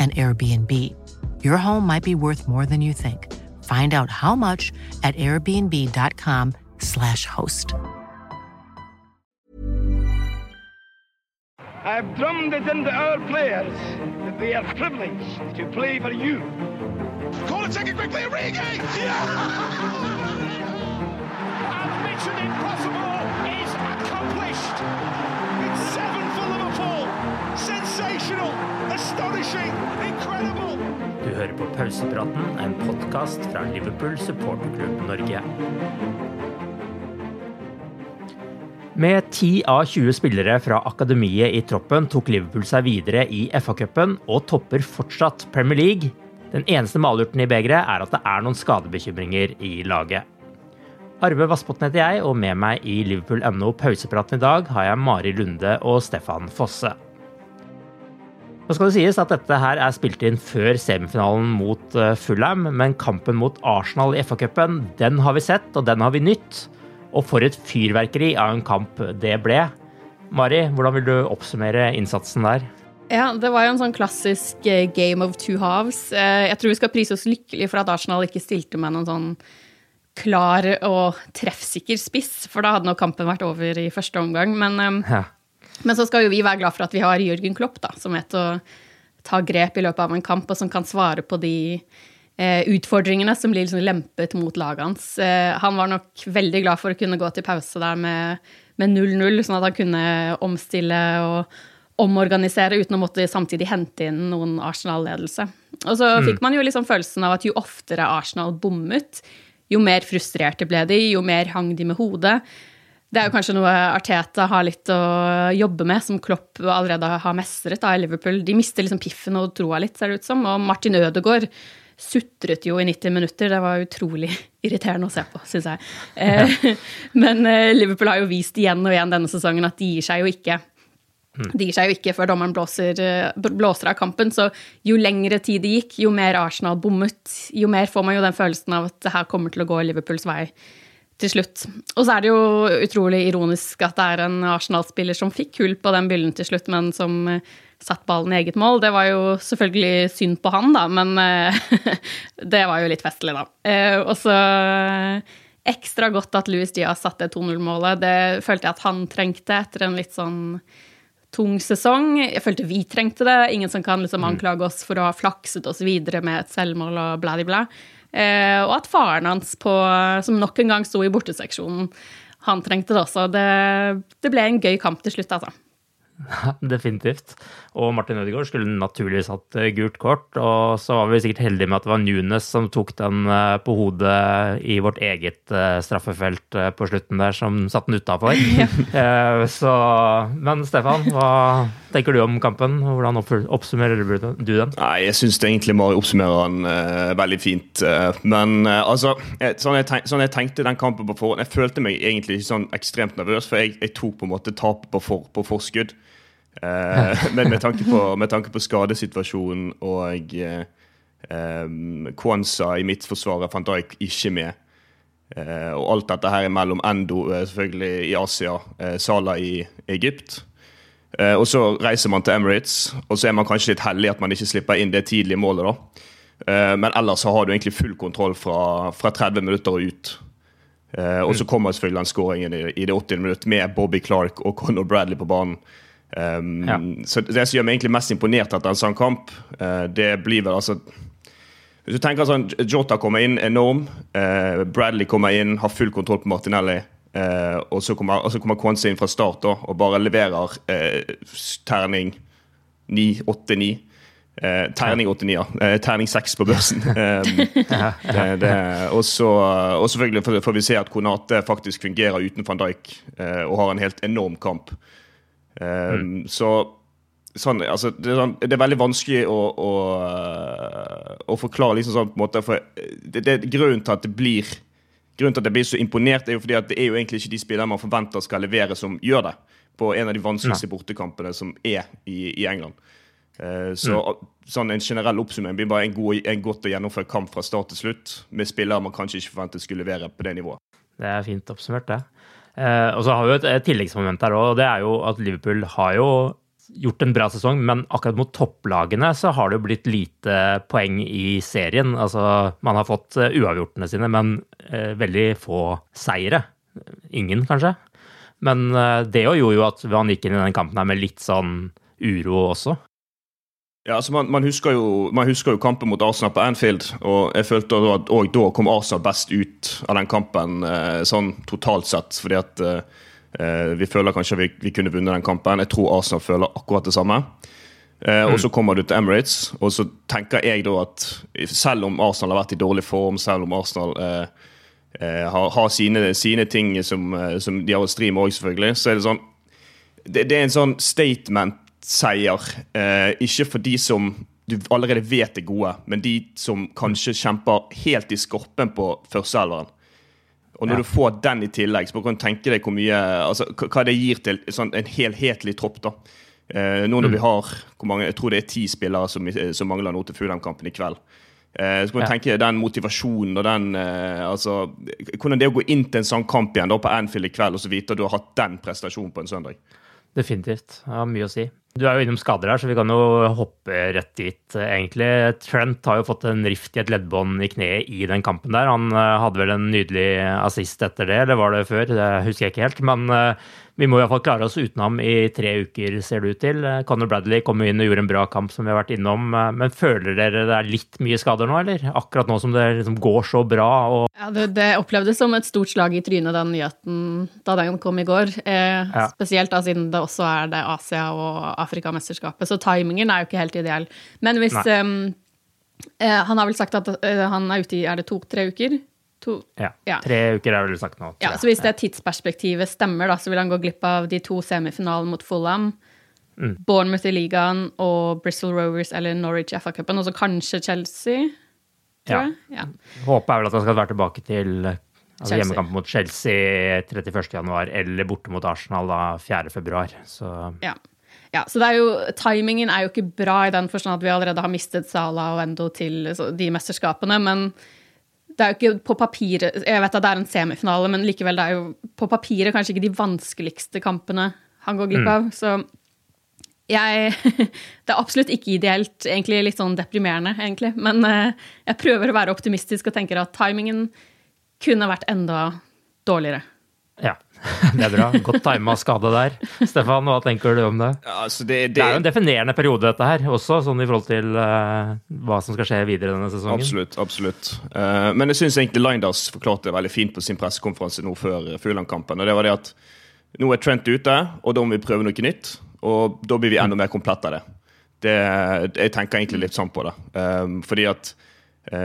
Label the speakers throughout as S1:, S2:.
S1: an Airbnb. Your home might be worth more than you think. Find out how much at airbnb.com/slash host.
S2: I've drummed it into our players that they are privileged to play for you.
S3: Call it second quickly, Origi!
S4: And Mission Impossible
S5: Du hører på Pausepraten, en podkast fra Liverpool supporterklubb Norge. Med 10 av 20 spillere fra akademiet i troppen tok Liverpool seg videre i FA-cupen og topper fortsatt Premier League. Den eneste malurten i begeret er at det er noen skadebekymringer i laget. Arve Vassbotn heter jeg, og med meg i Liverpool.no pausepraten i dag har jeg Mari Lunde og Stefan Fosse. Nå skal det sies at dette her er spilt inn før semifinalen mot eh, Fulham, men kampen mot Arsenal i FA-cupen, den har vi sett, og den har vi nytt. Og for et fyrverkeri av en kamp det ble. Mari, hvordan vil du oppsummere innsatsen der?
S6: Ja, det var jo en sånn klassisk eh, game of two halves. Eh, Jeg tror vi skal prise oss lykkelig for at Arsenal ikke stilte med noen sånn klar og treffsikker spiss, for da hadde nok kampen vært over i første omgang. Men,
S5: Ja.
S6: Men så skal jo vi være glad for at vi har Jørgen Klopp, da, som vet å ta grep i løpet av en kamp, og som kan svare på de eh, utfordringene som blir liksom lempet mot laget hans. Eh, han var nok veldig glad for å kunne gå til pause der med med 0-0, sånn at han kunne omstille og omorganisere uten å måtte samtidig hente inn noen Arsenal-ledelse. Og så fikk man jo liksom følelsen av at jo oftere Arsenal bommet, jo mer frustrerte ble de, jo mer hang de med hodet. Det er jo kanskje noe Arteta har litt å jobbe med, som Klopp allerede har mestret da, i Liverpool. De mister liksom piffen og troa litt, ser det ut som. Og Martin Ødegaard sutret jo i 90 minutter. Det var utrolig irriterende å se på, syns jeg. Ja. Men eh, Liverpool har jo vist igjen og igjen denne sesongen at de gir seg jo ikke. De gir seg jo ikke før dommeren blåser, eh, blåser av kampen. Så jo lengre tid det gikk, jo mer Arsenal bommet, jo mer får man jo den følelsen av at det her kommer til å gå Liverpools vei til slutt. Og så er det jo utrolig ironisk at det er en Arsenal-spiller som fikk hull på den byllen til slutt, men som eh, satt ballen i eget mål. Det var jo selvfølgelig synd på han, da, men eh, det var jo litt festlig, da. Eh, Og så ekstra godt at Louis Diaz satte 2-0-målet. Det følte jeg at han trengte etter en litt sånn tung sesong. Jeg følte vi trengte det. Ingen som kan liksom anklage oss for å ha flakset oss videre med et selvmål og bladibla. bla, og at faren hans, på, som nok en gang sto i borteseksjonen, han trengte det også. Det, det ble en gøy kamp til slutt, altså.
S5: Definitivt. Og Martin Ødegaard skulle naturligvis hatt eh, gult kort. Og så var vi sikkert heldige med at det var Nunes som tok den eh, på hodet i vårt eget eh, straffefelt på slutten der, som satte den utafor. Så Men Stefan, hva tenker du om kampen? Hvordan oppsummerer du den?
S7: Nei, jeg syns egentlig Mari oppsummerer den veldig fint. men altså, sånn, jeg tenk, sånn jeg tenkte den kampen på forhånd Jeg følte meg egentlig ikke sånn ekstremt nervøs, for jeg, jeg tok på en måte tapet på, for, på forskudd. Eh, men med tanke, på, med tanke på skadesituasjonen og eh, eh, Kwanza i midtforsvaret, fant Dijk ikke med. Og alt dette her mellom Endo selvfølgelig i Asia, Salah i Egypt. Og så reiser man til Emirates, og så er man kanskje litt heldig at man ikke slipper inn det tidlige målet. da. Men ellers så har du egentlig full kontroll fra, fra 30 minutter og ut. Og så kommer selvfølgelig den skåringen i, i det 80. minutt med Bobby Clark og Conor Bradley på banen. Um, ja. Så Det som gjør meg egentlig mest imponert etter en sånn kamp, uh, det blir vel altså Hvis du tenker sånn, Jota kommer inn enorm. Uh, Bradley kommer inn, har full kontroll på Martinelli. Uh, og så kommer, og så kommer Kwanza inn fra start da, og bare leverer terning 9-8-9. Eh, terning 89, ja. Terning 6 på børsen. Eh, og, så, og selvfølgelig får, vi se at Konate faktisk fungerer uten van Dijk og har en helt enorm kamp. Eh, mm. Så sånn, altså, det, er sånn, det, er veldig vanskelig å, å, å forklare liksom sånn på en måte. For det, det, grunnen til at det blir Grunnen til at jeg blir så imponert, er jo fordi at det er jo egentlig ikke de spillerne man forventer skal levere, som gjør det på en av de vanskeligste bortekampene som er i, i England. Uh, så mm. sånn en generell oppsummering blir bare en, god, en godt å gjennomføre kamp fra start til slutt, med spillere man kanskje ikke forventet skulle levere på det nivået.
S5: Det er fint oppsummert, det. Eh, og så har vi et, et tilleggsmoment her òg, og det er jo at Liverpool har jo gjort en bra sesong, men akkurat mot topplagene så har det jo blitt lite poeng i serien. Altså, man har fått uh, uavgjortene sine, men eh, veldig få seire. Ingen, kanskje. Men eh, det gjorde jo at han gikk inn i den kampen her med litt sånn uro også.
S7: Ja, altså man, man, husker jo, man, husker jo, kampen mot Arsenal på Anfield, og jeg følte at òg da kom Arsenal best ut av den kampen eh, sånn totalt sett. fordi at eh, eh vi føler kanskje vi, vi kunne vunnet den kampen. Jeg tror Arsenal føler akkurat det samme. Eh, mm. Og så kommer du til Emirates, og så tenker jeg da at selv om Arsenal har vært i dårlig form, selv om Arsenal eh, eh har, har sine, sine, ting som, som de har å stri med òg, selvfølgelig, så er det sånn det, det er en sånn statement seier. Eh, ikke for de som du allerede vet er gode, men de som kanskje kjemper helt i skorpen på førsteelveren. Og når ja. du får den i tillegg, så kan du tenke deg hvor mye, altså, hva det gir til sånn, en helhetlig tropp. da. Eh, nå når mm. vi har mange, jeg tror det er ti spillere som, som mangler nå til Fulham-kampen i kveld. Eh, så kan du ja. tenke den motivasjonen og den eh, altså, Hvordan det er å gå inn til en sånn kamp igjen da på Anfield i kveld og så vite at du har hatt den prestasjonen på en søndag.
S5: Definitivt. Det har mye å si. Du er jo innom skader her, så vi kan jo hoppe rett dit, egentlig. Trent har jo fått en rift i et leddbånd i kneet i den kampen der. Han eh, hadde vel en nydelig assist etter det, eller var det før? Det husker jeg ikke helt. Men eh, vi må iallfall klare oss uten ham i tre uker, ser det ut til. Conor Bradley kom inn og gjorde en bra kamp, som vi har vært innom. Men føler dere det er litt mye skader nå, eller? Akkurat nå som det liksom går så bra? Og...
S6: Ja, det, det, opplevdes som et stort slag i trynet, den nyheten, da den kom i går. Eh, ja. Spesielt da siden det også er det Asia- og Afrikamesterskapet, så timingen er jo ikke helt ideell. Men hvis um, eh, Han har vel sagt at uh, han er ute i er det to-tre uker?
S5: To, ja. ja. Tre uker er vel sagt nå.
S6: Ja, så Hvis det tidsperspektivet stemmer, da, så vil han gå glipp av de to semifinalene mot Fulham, mm. Bournemouth i ligaen og Bristol Rovers eller Norwich FA-cupen, og så kanskje Chelsea.
S5: Tror ja. ja. Håpet er vel at han skal være tilbake til altså hjemmekamp mot Chelsea 31.1 eller borte mot Arsenal da 4.2. Så
S6: ja. Ja, så er jo, Timingen er jo ikke bra i den forstand at vi allerede har mistet Sala og Endo til de mesterskapene, men det er jo ikke på papiret Jeg vet at det er en semifinale, men likevel, det er jo på papiret kanskje ikke de vanskeligste kampene han går glipp mm. av. Mm. Så jeg Det er absolutt ikke ideelt. Egentlig litt sånn deprimerende, egentlig. Men uh, jeg prøver å være optimistisk og tenker at timingen kunne vært enda dårligere.
S5: Ja. Det er bra. Godt tima skade der. Stefan, hva tenker du om det?
S7: Ja, altså det, det...
S5: det, er jo en definerende periode, dette her, også, sånn i forhold til uh, hva som skal skje videre denne sesongen.
S7: Absolutt. absolutt. Uh, men jeg syns egentlig Lindas forklarte det veldig fint på sin pressekonferanse nå før Fugland-kampen. og det var det at Nå er Trent ute, og da må vi prøve noe nytt. Og da blir vi enda mer komplette av det. det jeg tenker egentlig litt sånn på det. Um, fordi at Eh,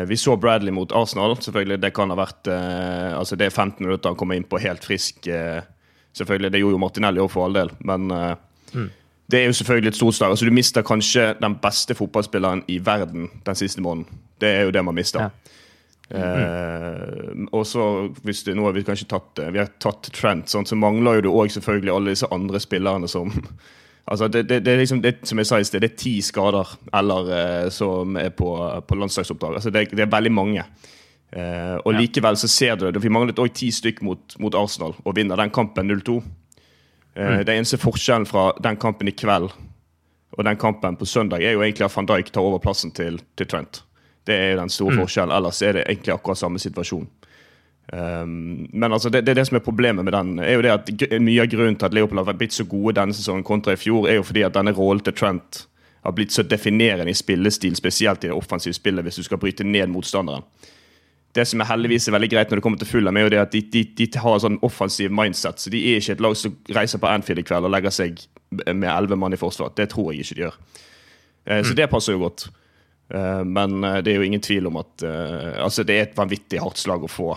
S7: vi så Bradley mot Arsenal. selvfølgelig Det kan ha vært, eh, altså det er 15 minutter han kommer inn på helt frisk. Eh, selvfølgelig, Det gjorde jo Martinelli òg, for all del. Men mm. det er jo selvfølgelig et stort slag. Altså, du mister kanskje den beste fotballspilleren i verden den siste måneden. Det er jo det man mister. Ja. Mm. Uh, og så, hvis det, Nå har vi kanskje tatt vi har tatt Trent, sånn, så mangler jo du òg selvfølgelig alle disse andre spillerne som Altså, det, det, det, er liksom, det, som jeg sa i sted, det er ti skader eller eh, som er på, på landslagsoppdrag. Altså, det, det, er veldig mange. Eh, og ja. likevel så ser du det. Vi manglet òg ti stykk mot, mot, Arsenal og vinner den kampen 0-2. Eh, mm. Det eneste forskjellen fra den kampen i kveld og den kampen på søndag er jo egentlig at van Dijk tar over plassen til, til Trent. Det er jo den store mm. forskjellen. Ellers er det egentlig akkurat samme situasjon. Um, men altså det, det, det, som er problemet med den, er jo det at mye av grunnen til at Leopold har blitt så gode denne sesongen kontra i fjor, er jo fordi at denne rollen til Trent har blitt så definerende i spillestil, spesielt i det offensive spillet, hvis du skal bryte ned motstanderen. Det som er heldigvis er veldig greit når det kommer til Fulham, er jo det at de, de, de har sånn offensiv mindset. så De er ikke et lag som reiser på Anfield i kveld og legger seg med elleve mann i forsvar. Det tror jeg ikke de gjør. Uh, mm. Så det passer jo godt. Eh, men eh, det er jo ingen tvil om at uh, altså det er et vanvittig hardt slag å få.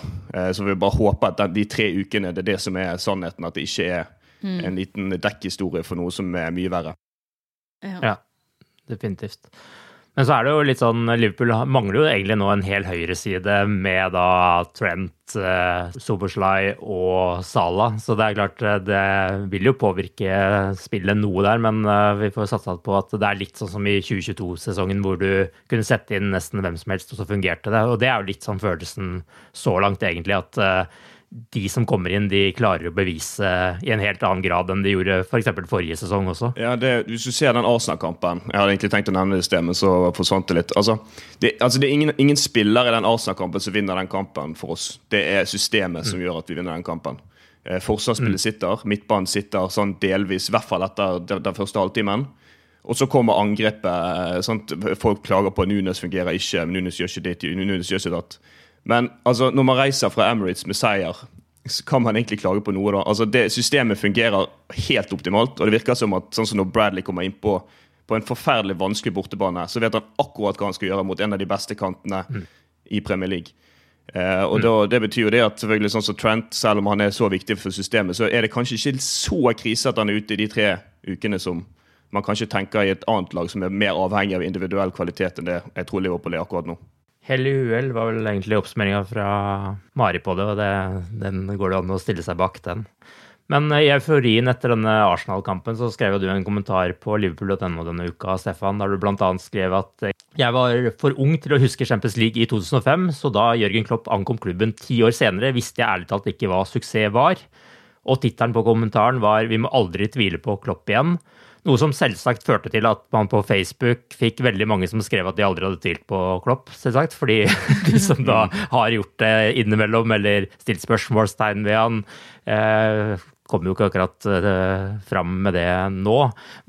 S7: Så vi bare håper at de tre ukene det er det som er sannheten, at det ikke er mm. en liten dekkhistorie for noe som er mye verre.
S5: Ja, ja definitivt. Men så er det jo litt sånn Liverpool mangler jo egentlig nå en hel høyreside med da Trent, eh, Soberslay og Sala. Så det er klart eh, det vil jo påvirke spillet noe der, men eh, vi får satse på at det er litt sånn som i 2022-sesongen hvor du kunne sette inn nesten hvem som helst, og så fungerte det. Og det er jo litt sånn følelsen så langt, egentlig, at de som kommer inn, de klarer å bevise i en helt annen grad enn de gjorde f.eks. For forrige sesong også.
S7: Ja, det, Hvis du ser den Arsenal-kampen Jeg hadde egentlig tenkt å nevne det i sted, men så forsvant det litt. Altså, det, altså, det er ingen, ingen spiller i den Arsenal-kampen som vinner den kampen for oss. Det er systemet mm. som gjør at vi vinner den kampen. Eh, Forsvarsspillet mm. sitter, midtbanen sitter sånn delvis, i hvert fall etter den, første halvtimen. Og så kommer angrepet. Sant? Folk klager på at Nunes fungerer ikke, men Nunes gjør ikke det, Nunes gjør ikke det. Men altså, når man reiser fra Emirates med seier, så kan man egentlig klage på noe. da. Altså, det Systemet fungerer helt optimalt, og det virker som at sånn som når Bradley kommer innpå på en forferdelig vanskelig bortebane, så vet han akkurat hva han skal gjøre mot en av de beste kantene mm. i Premier League. Eh, og mm. da, Det betyr jo det at selvfølgelig sånn som Trent, selv om han er så viktig for systemet, så er det kanskje ikke så krise at han er ute i de tre ukene som man kanskje tenker i et annet lag som er mer avhengig av individuell kvalitet enn det jeg tror Liverpool er akkurat nå.
S5: Hell i uhell var vel egentlig oppsummeringa fra Mari på det, og det, den går det an å stille seg bak, den. Men i euforien etter denne Arsenal-kampen så skrev du en kommentar på liverpool.no denne uka, Stefan, der du bl.a. skrev at jeg var for ung til å huske Champions League i 2005, så da Jørgen Klopp ankom klubben ti år senere, visste jeg ærlig talt ikke hva suksess var. Og tittelen på kommentaren var 'Vi må aldri tvile på Klopp igjen'. Noe som selvsagt førte til at man på Facebook fikk veldig mange som skrev at de aldri hadde tvilt på Klopp, selvsagt. Fordi de som da har gjort det innimellom, eller stilt spørsmålstegn ved han, eh, kommer jo ikke akkurat eh, fram med det nå.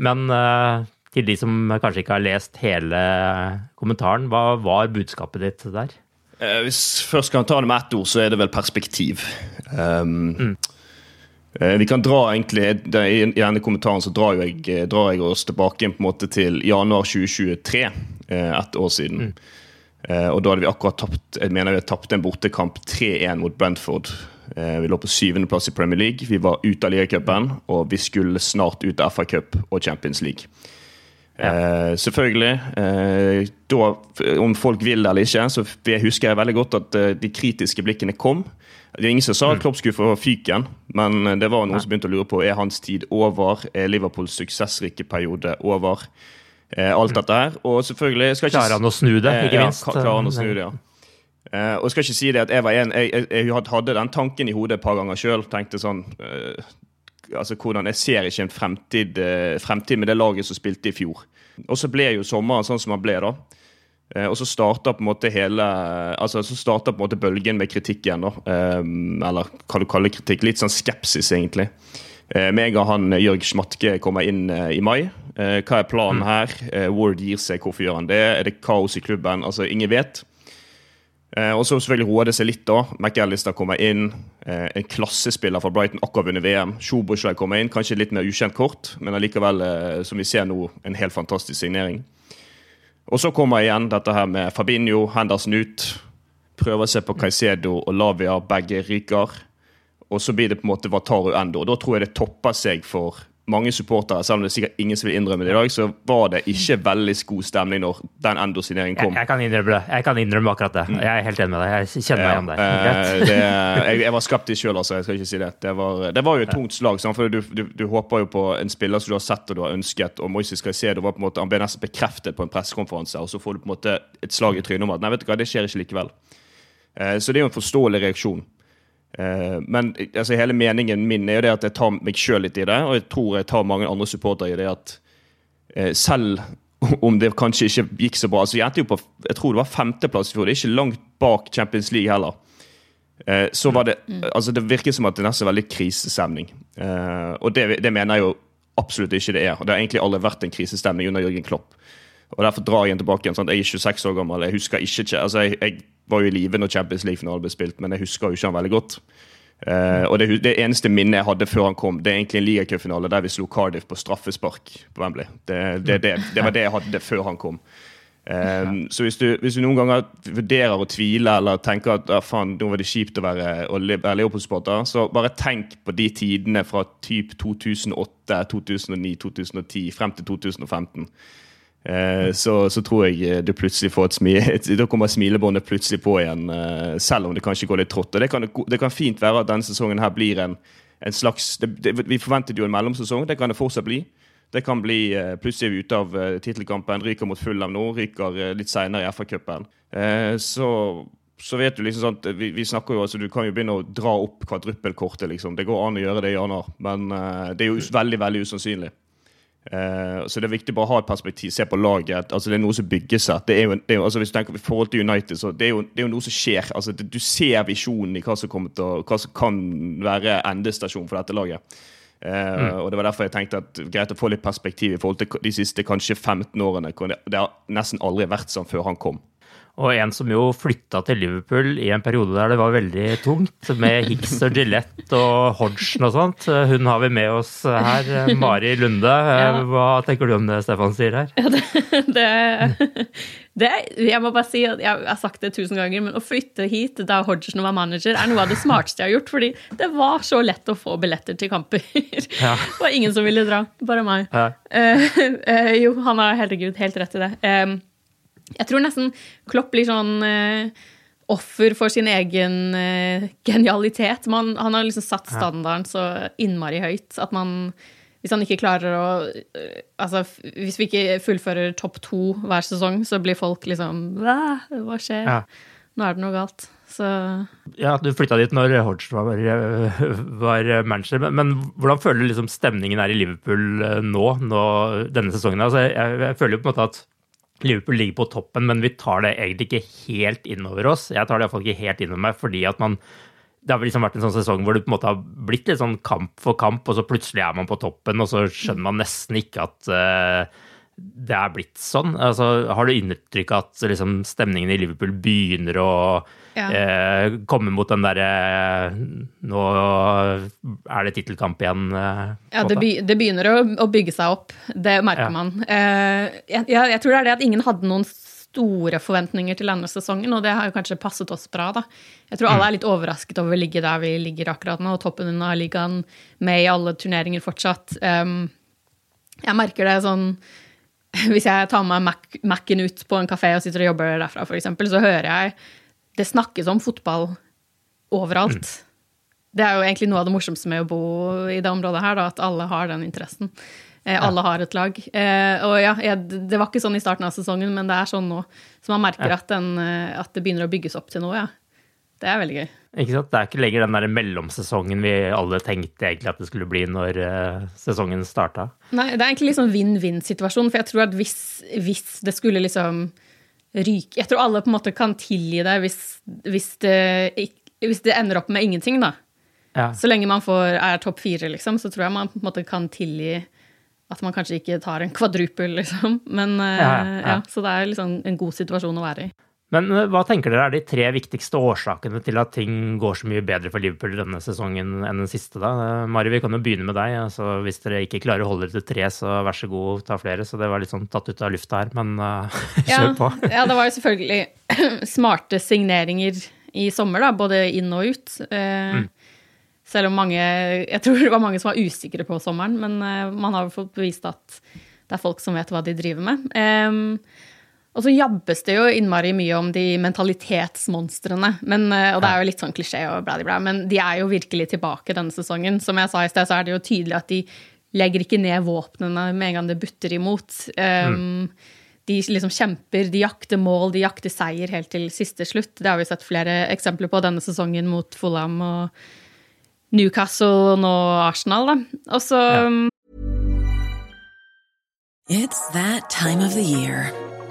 S5: Men eh, til de som kanskje ikke har lest hele kommentaren, hva var budskapet ditt der?
S7: Eh, hvis først kan ta det med ett ord, så er det vel perspektiv. Um, mm. Eh, vi kan dra egentlig, I denne kommentaren så drar jeg, eh, drar jeg oss tilbake på en måte til januar 2023, eh, ett år siden. Mm. Og Da hadde vi akkurat tapt jeg mener vi tapte en bortekamp 3-1 mot Brentford. Vi lå på syvendeplass i Premier League, vi var ute av ligacupen, og vi skulle snart ut av FA Cup og Champions League. Ja. selvfølgelig. da, om folk vil det eller ikke, så husker jeg veldig godt at de kritiske blikkene kom. Det er ingen som sa at mm. Klopp skulle få fyken, men det var noen som begynte å lure på er hans tid over. Er Liverpools suksessrike periode over? Eh, alt dette her. Og selvfølgelig
S5: ikke, Klarer han å snu det, ikke minst?
S7: Ja, klarer han å snu det, ja. Uh, og jeg skal ikke si det at jeg var en Jeg, jeg, jeg hadde den tanken i hodet et par ganger sjøl. Tenkte sånn uh, altså hvordan Jeg ser ikke en fremtid, uh, fremtid med det laget som spilte i fjor. Og så ble jo sommeren sånn som han ble, da. Eh, og så starta på en måte hele altså så starta på en måte bølgen med kritikk igjen. da, um, Eller hva du kaller kritikk. Litt sånn skepsis, egentlig. Med en gang han Jørg Schmatke kommer inn i mai. Hva er planen mm. her? Ward gir seg, hvorfor gjør han det? Er det kaos i klubben? Altså, Ingen vet. og så selvfølgelig roer det seg litt. da. McAllister kommer inn. en klassespiller fra Brighton, akkurat vunnet VM. Sjoboslaj kommer inn, kanskje litt mer ukjent kort, men allikevel, som vi ser nå, en helt fantastisk signering. Og så kommer igjen dette her med Fabinho, Henderson ut. Prøver å se på Caicedo og Lavia, begge ryker. Og så blir det på en måte Wataru Endo. Da tror jeg det topper seg for mange supportere, selv om det er sikkert ingen som vil innrømme det i dag, så var det ikke veldig god stemning når den Endo-signeringen kom.
S5: Jeg, jeg, kan innrømme det. Jeg kan innrømme akkurat det. Jeg er helt enig med deg. Jeg kjenner meg igjen
S7: ja,
S5: der.
S7: det. Jeg, jeg, var skeptisk sjøl, altså. Jeg skal ikke si det. Det var, det var jo et tungt slag. For du, du, du, håper jo på en spiller som du har sett og du har ønsket. og Moises Caicedo var på en måte, han ble nesten bekreftet på en pressekonferanse, og så får du på en måte et slag i trynet om at nei, vet du hva, det skjer ikke likevel. Eh, så det er jo en forståelig reaksjon. Eh, men altså, hele meningen min er jo det at jeg tar meg sjøl litt i det, og jeg tror jeg tar mange andre supportere i det at eh, selv om det kanskje ikke gikk så bra altså Jeg endte jo på jeg tror det var femteplass i fjor, det er ikke langt bak Champions League heller. Eh, så var det altså Det virker som at det nesten er veldig krisestemning. Og det, det mener jeg jo absolutt ikke det er. Det har egentlig aldri vært en krisestemning under Jørgen Klopp. Og Derfor drar jeg tilbake igjen. Sant? Jeg er 26 år gammel. Jeg husker ikke, altså jeg, jeg var jo i live når Champions League-finalen ble spilt, men jeg husker jo ikke han veldig godt. Uh, og det, det, eneste minnet jeg hadde før han kom, det er egentlig en ligacupfinale der vi slo Cardiff på straffespark på Wembley. Det, det, det var det jeg hadde før han kom. Um, så hvis du, hvis du, noen ganger vurderer å tvile eller tenker at ah, faen, nå var det kjipt å være, være Leopold-supporter, så bare tenk på de tidene fra typ 2008, 2009, 2010 frem til 2015. Eh, så, så, tror jeg eh, du plutselig får et smil, da kommer smilebåndet plutselig på igjen, eh, selv om det kanskje går litt trått. Og det kan, det kan fint være at denne sesongen her blir en, en slags det, det, Vi forventet jo en mellomsesong, det kan det fortsatt bli. Det kan bli plutselig vi ute av tittelkampen, ryker mot Fulham nå, ryker litt seinere i FA-cupen. Så, så, vet du liksom sånn vi, vi, snakker jo, altså Du kan jo begynne å dra opp kvadruppelkortet, liksom. Det går an å gjøre det, i januar, men det er jo veldig, veldig usannsynlig. Uh, så det er viktig bare å ha et perspektiv, se på laget. altså Det er noe som bygger seg. det er jo, det er jo altså Hvis du tenker i forhold til United, så det er jo, det er jo noe som skjer. altså det, Du ser visjonen i hva som, til, hva som kan være endestasjon for dette laget. Uh, mm. og Det var derfor jeg tenkte at greit å få litt perspektiv i forhold til de siste kanskje 15 årene. Det, det har nesten aldri vært sånn før han kom.
S5: Og en som jo flytta til Liverpool i en periode der det var veldig tungt, med Hicks og Gillette og Hodgson og sånt. Hun har vi med oss her. Mari Lunde, hva tenker du om det Stefan sier her? Ja,
S6: det, det, det, jeg må bare si at jeg har sagt det tusen ganger, men å flytte hit da Hodgson var manager, er noe av det smarteste jeg har gjort. Fordi det var så lett å få billetter til kamper. Ja. Det var ingen som ville dra, bare meg. Ja. Uh, uh, jo, han har herregud helt rett i det. Um, jeg tror nesten Klopp blir sånn uh, offer for sin egen uh, genialitet. Man, han har liksom satt standarden så innmari høyt at man Hvis han ikke klarer å uh, Altså, hvis vi ikke fullfører topp to hver sesong, så blir folk liksom Hva, hva skjer? Ja. Nå er det noe galt. Så
S5: Ja, du flytta dit når Hodgson var, var manager. Men, men, hvordan føler du liksom stemningen er i Liverpool nå, nå denne sesongen? Altså, jeg, jeg føler jo på en måte at Liverpool ligger på toppen, men vi tar det egentlig ikke helt innover oss. Jeg tar det iallfall ikke helt innover meg, fordi at man det har liksom vært en sånn sesong hvor det på en måte har blitt litt sånn kamp for kamp, og så plutselig er man på toppen, og så skjønner man nesten ikke at uh, det er blitt sånn. Altså, har du inntrykk av at liksom, stemningen i Liverpool begynner å ja. eh, komme mot den derre Nå er det tittelkamp igjen? Eh,
S6: ja, det, be, det, begynner å, å, bygge seg opp. Det merker ja. man. Eh, jeg, jeg, tror det er det at ingen hadde noen store forventninger til denne sesongen, og det har jo kanskje passet oss bra, da. Jeg tror alle er litt overrasket over å ligge der vi ligger akkurat nå, og toppen av ligaen, med i alle turneringer fortsatt. Um, jeg merker det sånn Hvis jeg tar med Mac-en ut på en kafé og sitter og jobber derfra, f.eks., så hører jeg det snakkes om fotball overalt. Mm. Det er jo egentlig noe av det morsomste med å bo i det området her, da, at alle har den interessen. Eh, ja. Alle har et lag. Eh, og ja, det var ikke sånn i starten av sesongen, men det er sånn nå. Så man merker ja. at, den, eh, at, det begynner å bygges opp til noe, ja. Det er veldig gøy.
S5: Ikke sant? Det er ikke lenger den der mellomsesongen vi alle tenkte egentlig at det skulle bli når uh, sesongen starta.
S6: Nei, det er egentlig liksom vinn-vinn-situasjon. For jeg tror at hvis, hvis, det skulle liksom ryke Jeg tror alle på en måte kan tilgi det hvis, hvis, det, hvis det, ender opp med ingenting, da. Ja. Så lenge man får, er topp fire, liksom, så tror jeg man på en måte kan tilgi at man kanskje ikke tar en kvadrupel, liksom. Men uh, ja, ja. Så det er liksom en god situasjon å være i.
S5: Men eh, hva tenker dere er de tre viktigste årsakene til at ting går så mye bedre for Liverpool denne sesongen enn den siste? da? Eh, Mari, vi kan jo begynne med deg. Altså, hvis dere ikke klarer å holde dere til tre, så vær så god, ta flere. Så det var litt sånn tatt ut av lufta her, men uh, kjør på.
S6: ja, det var jo selvfølgelig smarte signeringer i sommer, da, både inn og ut. Uh, mm. Selv om mange Jeg tror det var mange som var usikre på sommeren, men uh, man har jo fått bevist at det er folk som vet hva de driver med. Um, og så jabbes det jo innmari mye om de mentalitetsmonstrene. Men, uh, og det er jo litt sånn klisjé, og bla, bla, men de er jo virkelig tilbake denne sesongen. Som jeg sa i sted, så er det jo tydelig at de legger ikke ned våpnene med en gang det butter imot. Um, mm. De liksom kjemper, de jakter mål, de jakter seier helt til siste slutt. Det har vi sett flere eksempler på denne sesongen mot Fulham og Newcastle og nå Arsenal, da. Og så ja.
S8: It's that time of the year.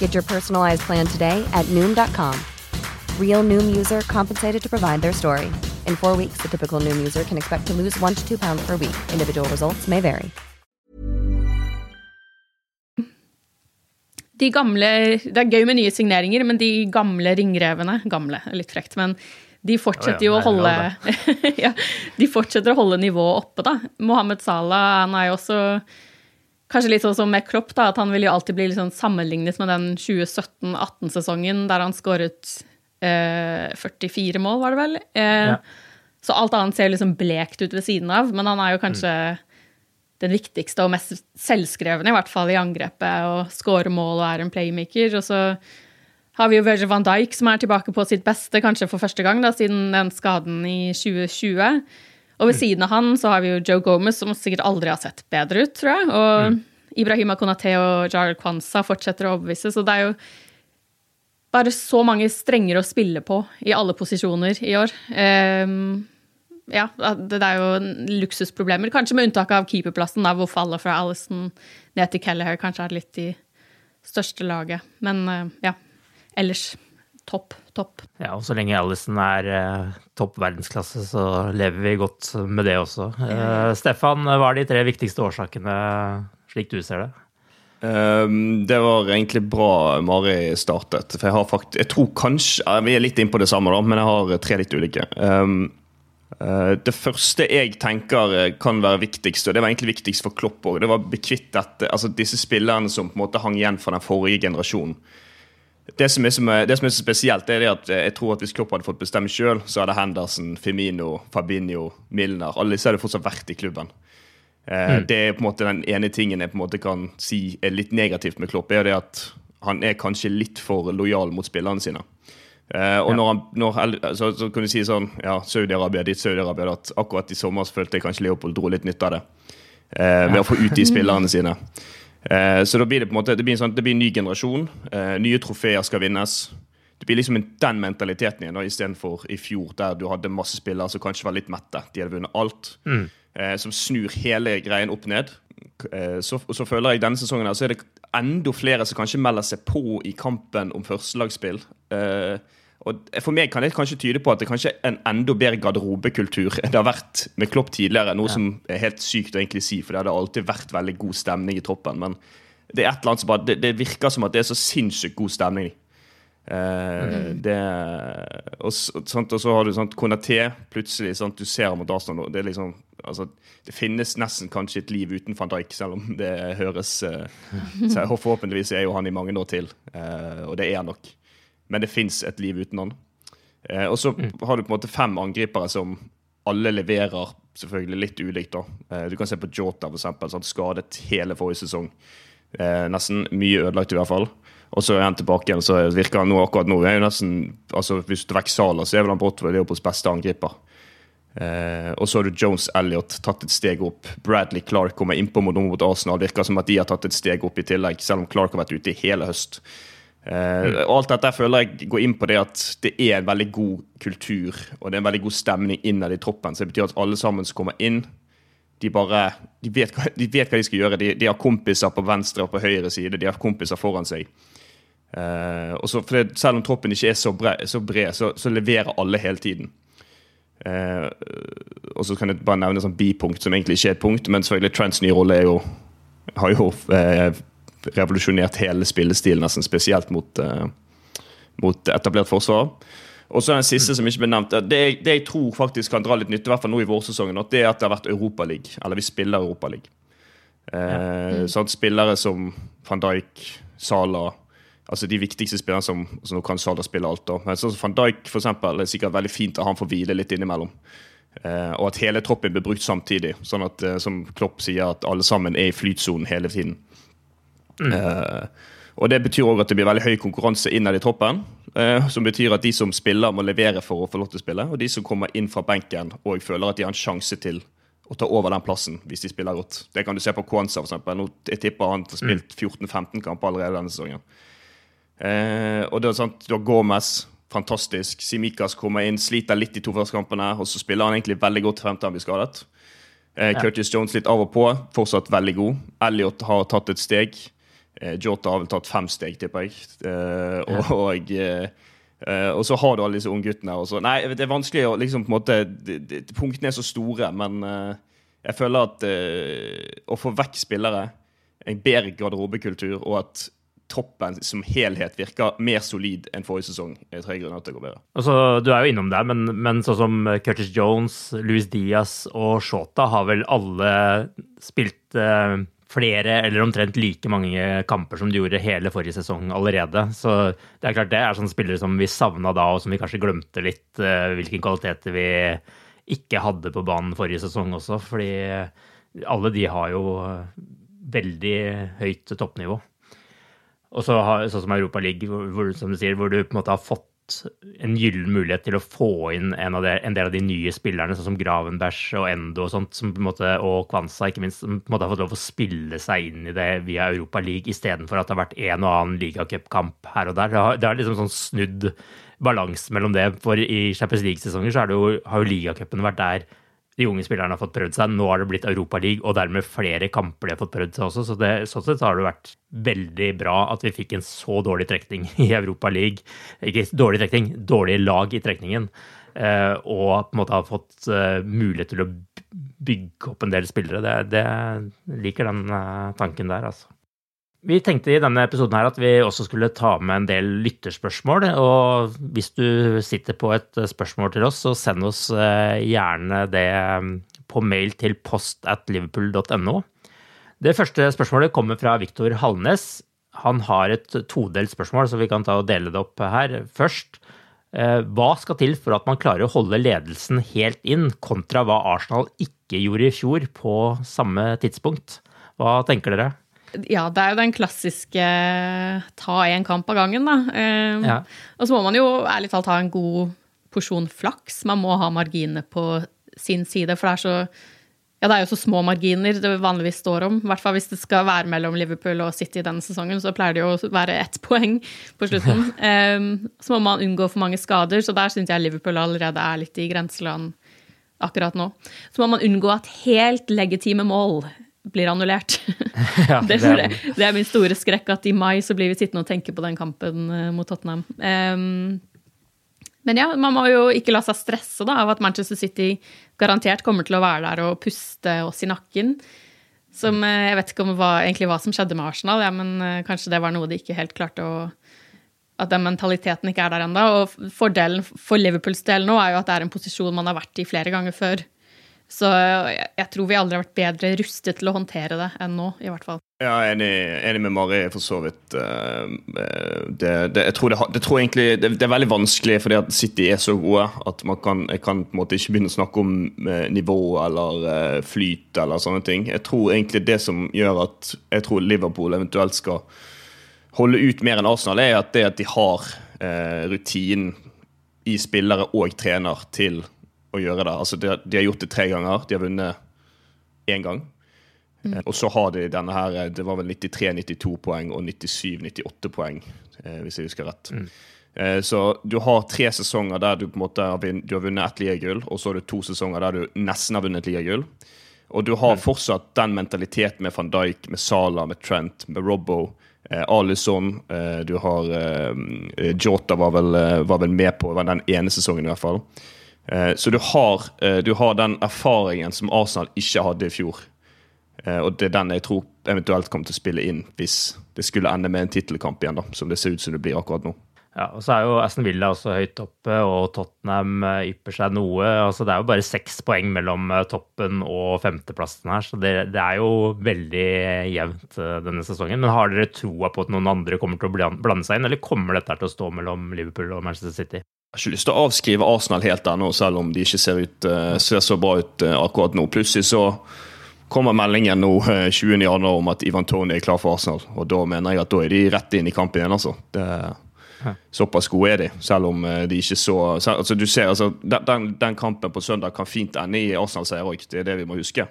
S9: Get your personalized plan today at noom.com. Real noom user compensated to provide their story. In four weeks, the typical noom user can expect to lose one to two pounds per week. Individual results may vary.
S6: De gamle, Det er gøy med nye signeringer, men de gamle ringrevene Gamle, litt frekt, men de fortsetter jo å holde ja, De fortsetter å holde nivået oppe, da. Mohammed Salah han er jo også Kanskje litt sånn som med Klopp, da, at han vil jo alltid bli liksom sammenlignet med den 2017-18-sesongen der han skåret eh, 44 mål, var det vel? Eh, ja. Så alt annet ser liksom blekt ut ved siden av, men han er jo kanskje mm. den viktigste og mest selvskrevne, i hvert fall i angrepet, og skårer mål og er en playmaker. Og så har vi jo Virgil van Dijk som er tilbake på sitt beste, kanskje for første gang da, siden den skaden i 2020. Og ved siden av han så har vi jo Joe Gomez, som sikkert aldri har sett bedre ut, tror jeg. Og mm. Ibrahima Konate og Jarl Kwanza fortsetter å overbevise. Så det er jo bare så mange strenger å spille på i alle posisjoner i år. Um, ja, det er jo luksusproblemer. Kanskje med unntak av keeperplassen, da, hvor fallet fra Alison ned til Kelleher kanskje er litt i største laget. Men uh, ja, ellers topp, topp.
S5: Ja, og så lenge Alison er eh, topp verdensklasse, så lever vi godt med det også. Eh, Stefan, hva er de tre viktigste årsakene, slik du ser det?
S7: Um, det var egentlig bra Mari startet. For jeg har fakt Jeg tror kanskje Vi er litt inne på det samme, da, men jeg har tre litt ulike. Um, uh, det første jeg tenker eh, kan være viktigst, og det var egentlig viktigst for Klopp òg, det var å bli kvitt dette, altså disse spillerne som på en måte hang igjen fra den forrige generasjonen. Det som, er, det som er så spesielt, er at eh, jeg tror at hvis Klopp hadde fått bestemme sjøl, så hadde Henderson, Femino, Fabinho, Milner Alle disse hadde fortsatt vært i klubben. Mm. Det er på en måte den ene tingen jeg på en måte kan si er litt negativt med Klopp, er det at han er kanskje litt for lojal mot spillerne sine. Og ja. når han, når, så, så, kan du si sånn ja, Saudi-Arabia ditt, Saudi-Arabia at Akkurat i sommer følte jeg kanskje Leopold dro litt nytte av det. med med å få ut de spillerne sine. Uh, så da blir det på en måte Det blir en, sånn, det blir en ny generasjon. nye trofeer skal vinnes. Det blir liksom den mentaliteten igjen istedenfor i fjor, der du hadde masse spillere som kanskje var litt mette. De hadde vunnet alt. Mm. som snur hele greien opp ned. Så, så, føler jeg denne sesongen her, så er det enda flere som kanskje melder seg på i kampen om førstelagsspill. Uh, og For meg kan det kanskje tyde på at det kanskje er en enda bedre garderobekultur enn det har vært med Klopp tidligere. Noe ja. som er helt sykt å egentlig si, for det hadde alltid vært veldig god stemning i troppen. Men det er et eller annet som bare, det, det virker som at det er så sinnssykt god stemning. Eh, mm. det, og, sant, og, så har du sånt Konaté plutselig. Sant, du ser mot Arsenal. Det, liksom, altså, det finnes nesten kanskje et liv uten van Dijk, selv om det høres eh, Forhåpentligvis er jo han i mange år til, eh, og det er han nok men det fins et liv uten han. Eh, og så mm. har du på en måte fem angripere som alle leverer selvfølgelig litt ulikt. da. Eh, du kan se på Jota, for eksempel, sånn, skadet hele forrige sesong. Eh, nesten mye ødelagt, i hvert fall. Og så er han tilbake igjen, så virker han nå akkurat nå er jo nesten, altså Hvis du vekker Sala, så er vel han Brotwell Leopolds beste angriper. Eh, og så har du Jones Elliot tatt et steg opp. Bradley Clark kommer innpå mot Arsenal. Virker som at de har tatt et steg opp i tillegg, selv om Clark har vært ute i hele høst. Uh, og alt dette føler jeg går inn på det at det er en veldig god kultur og det er en veldig god stemning innad i troppen. Så det betyr at alle sammen som kommer inn, de bare de vet, hva, de vet hva de skal gjøre. De, de, har kompiser på venstre og på høyre side. De har kompiser foran seg. Uh, og så, det, Selv om troppen ikke er så bred, så, bred, så, så leverer alle hele tiden. Uh, og så kan jeg bare nevne et sånt bipunkt som egentlig ikke er et punkt, men selvfølgelig Trents nye rolle er jo, har jo revolusjonert hele spillestilen, nesten spesielt mot, uh, mot etablert forsvar. Og så den siste som ikke ble nevnt. Det, det, jeg tror faktisk kan dra litt nytte, i hvert fall nå i vårsesongen, det er at det har vært Europaliga. Eller vi spiller Europaliga. Eh, sånn, spillere som van Dijk, Sala Altså de viktigste spillerne som altså Nå kan Sala spille alt, da. Men sånn som van Dijk for eksempel, er sikkert veldig fint at han får hvile litt innimellom. Eh, og at hele troppen blir brukt samtidig. Sånn at, eh, som Klopp sier, at alle sammen er i flytsonen hele tiden. Mm. Uh, og Det betyr også at det blir veldig høy konkurranse innad i troppen. Uh, som betyr at de som spiller, må levere for å få lov til å spille. Og de som kommer inn fra benken og føler at de har en sjanse til å ta over den plassen hvis de spiller godt. Det kan du se på Kwanza, f.eks. Jeg tipper han har spilt 14-15 kamper allerede denne sesongen. Uh, og det er sant, Du har Gomez, fantastisk. Simikas kommer inn, sliter litt i to første kampene, og så spiller han egentlig veldig godt frem til han blir skadet. Uh, Curtis Jones litt av og på, fortsatt veldig god. Elliot har tatt et steg. Eh, Jota har vel tatt fem steg, tipper jeg. Eh, og, og, eh, og, så har du alle disse ungguttene. Nei, det er vanskelig å liksom på en måte Punktene er så store, men jeg føler at å få vekk spillere, en bedre garderobekultur og at troppen som helhet virker mer solid enn forrige sesong. er tre grunner til å gå bedre.
S5: Altså, du er jo innom det, men, men sånn som Curtis Jones, Louis Diaz og Shota har vel alle spilt flere eller omtrent like mange kamper som de gjorde hele forrige sesong allerede. Så det er klart det er sånne spillere som vi savna da, og som vi kanskje glemte litt uh, hvilke kvaliteter vi ikke hadde på banen forrige sesong også. Fordi alle de har jo veldig høyt toppnivå. Og så sånn som Europa League, hvor, som du sier, hvor du på en måte har fått en gyllen mulighet til å få inn en, de, en, del av de nye spillerne, sånn som Gravenberg og Endo og sånt, som på en måte, og Kwanza, ikke minst, som på en måte har fått lov å spille seg inn i det via Europa League, istedenfor at det har vært en og annen ligacupkamp her og der. Det har, det har liksom sånn snudd balansen mellom det. For i Champions League-sesonger så jo, har jo ligacupen vært der de unge spillerne har fått prøvd seg. Nå har det blitt Europaliga, og dermed flere kamper de har fått prøvd seg også. Så det, sånn sett har det vært veldig bra at vi fikk en så dårlig trekning i Europaliga. Ikke dårlig trekning, dårlig lag i trekningen. Eh, og på en måte har fått uh, mulighet til å bygge opp en del spillere. Det, det liker den uh, tanken der, altså. Vi tenkte i denne episoden her at vi også skulle ta med en del lytterspørsmål. Og hvis du sitter på et spørsmål til oss, så send oss eh, gjerne det mm, på mail til post at liverpool.no. Det første spørsmålet kommer fra Viktor Halnes. Han har et todelt spørsmål, så vi kan ta og dele det opp her. Først, Hva skal til for at man klarer å holde ledelsen helt inn, kontra hva Arsenal ikke gjorde i fjor på samme tidspunkt? Hva tenker dere?
S6: Ja, det er jo den klassiske ta én kamp av gangen, da. Ja. Og så må man jo ærlig talt ha en god porsjon flaks. Man må ha marginene på sin side, for det er så ja, det er jo så små marginer det vanligvis står om. I hvert fall hvis det skal være mellom Liverpool og City denne sesongen, så pleier det jo å være ett poeng på slutten. um, så må man unngå for mange skader, så der syns jeg Liverpool allerede er litt i grenseland akkurat nå. Så må man unngå at helt legitime mål blir annullert. Ja, det, er, det, er min store skrekk at i mai så blir vi sittende og tenke på den kampen eh, mot Tottenham. Um, men ja, man må jo ikke la seg stresse da, av at Manchester City garantert kommer til å være der og puste oss i nakken. Som eh, Jeg vet ikke om hva, egentlig hva som skjedde med Arsenal, ja, men eh, kanskje det var noe de ikke helt klarte å At den mentaliteten ikke er der ennå. Og fordelen for Liverpools del nå er jo at det er en posisjon man har vært i flere ganger før. Så jeg tror vi aldri har vært bedre rustet til å håndtere det enn nå, i hvert fall.
S7: Ja, enig, enig med Mari, for så vidt. Eh, det, det, jeg tror, det, det tror egentlig, det, er veldig vanskelig fordi at City er så gode at man kan, jeg kan på en måte ikke begynne å snakke om eh, nivå eller eh, flyt eller sånne ting. Jeg tror egentlig det som gjør at jeg tror Liverpool eventuelt skal holde ut mer enn Arsenal, er at det at de har rutinen i spillere og trener til å gjøre det. Altså, de, de, har gjort det tre ganger. De har vunnet én gang. Mm. Eh, og så har de denne her eh, Det var vel 93-92 poeng og 97-98 poeng, eh, hvis jeg husker rett. Mm. Eh, så du har tre sesonger der du på en måte har, du har vunnet ett ligagull, og så har du to sesonger der du nesten har vunnet ligagull. Og du har mm. fortsatt den mentaliteten med van Dijk, med Salah, med Trent, med Robbo. Eh, Alison, eh, du har Jota var vel, var vel med på den ene sesongen, i hvert fall. Eh, så du har, eh, du har, den erfaringen som Arsenal ikke hadde i fjor. Eh, og det er den jeg tror eventuelt kommer til å spille inn hvis det skulle ende med en tittelkamp igjen, da, som det ser ut som det blir akkurat nå.
S5: Ja, og så er jo Aston Villa også høyt oppe, og Tottenham ypper seg noe. altså Det er jo bare seks poeng mellom toppen og femteplassen her, så det, det, er jo veldig jevnt denne sesongen. Men har dere troa på at noen andre kommer til å blande seg inn, eller kommer dette til å stå mellom Liverpool og Manchester City?
S7: Jeg har ikke lyst til å avskrive Arsenal helt ennå, selv om de ikke ser, ut, uh, ser så bra ut uh, akkurat nå. Plutselig så kommer meldingen nå eh, 20. januar om at Ivan Tony er klar for Arsenal. Og da mener jeg at da er de rett inn i kampen igjen, altså. Det, såpass gode er de, selv om de ikke så altså, du ser, altså, den, den, kampen på søndag kan fint ende i Arsenal-seier òg. Det er det vi må huske.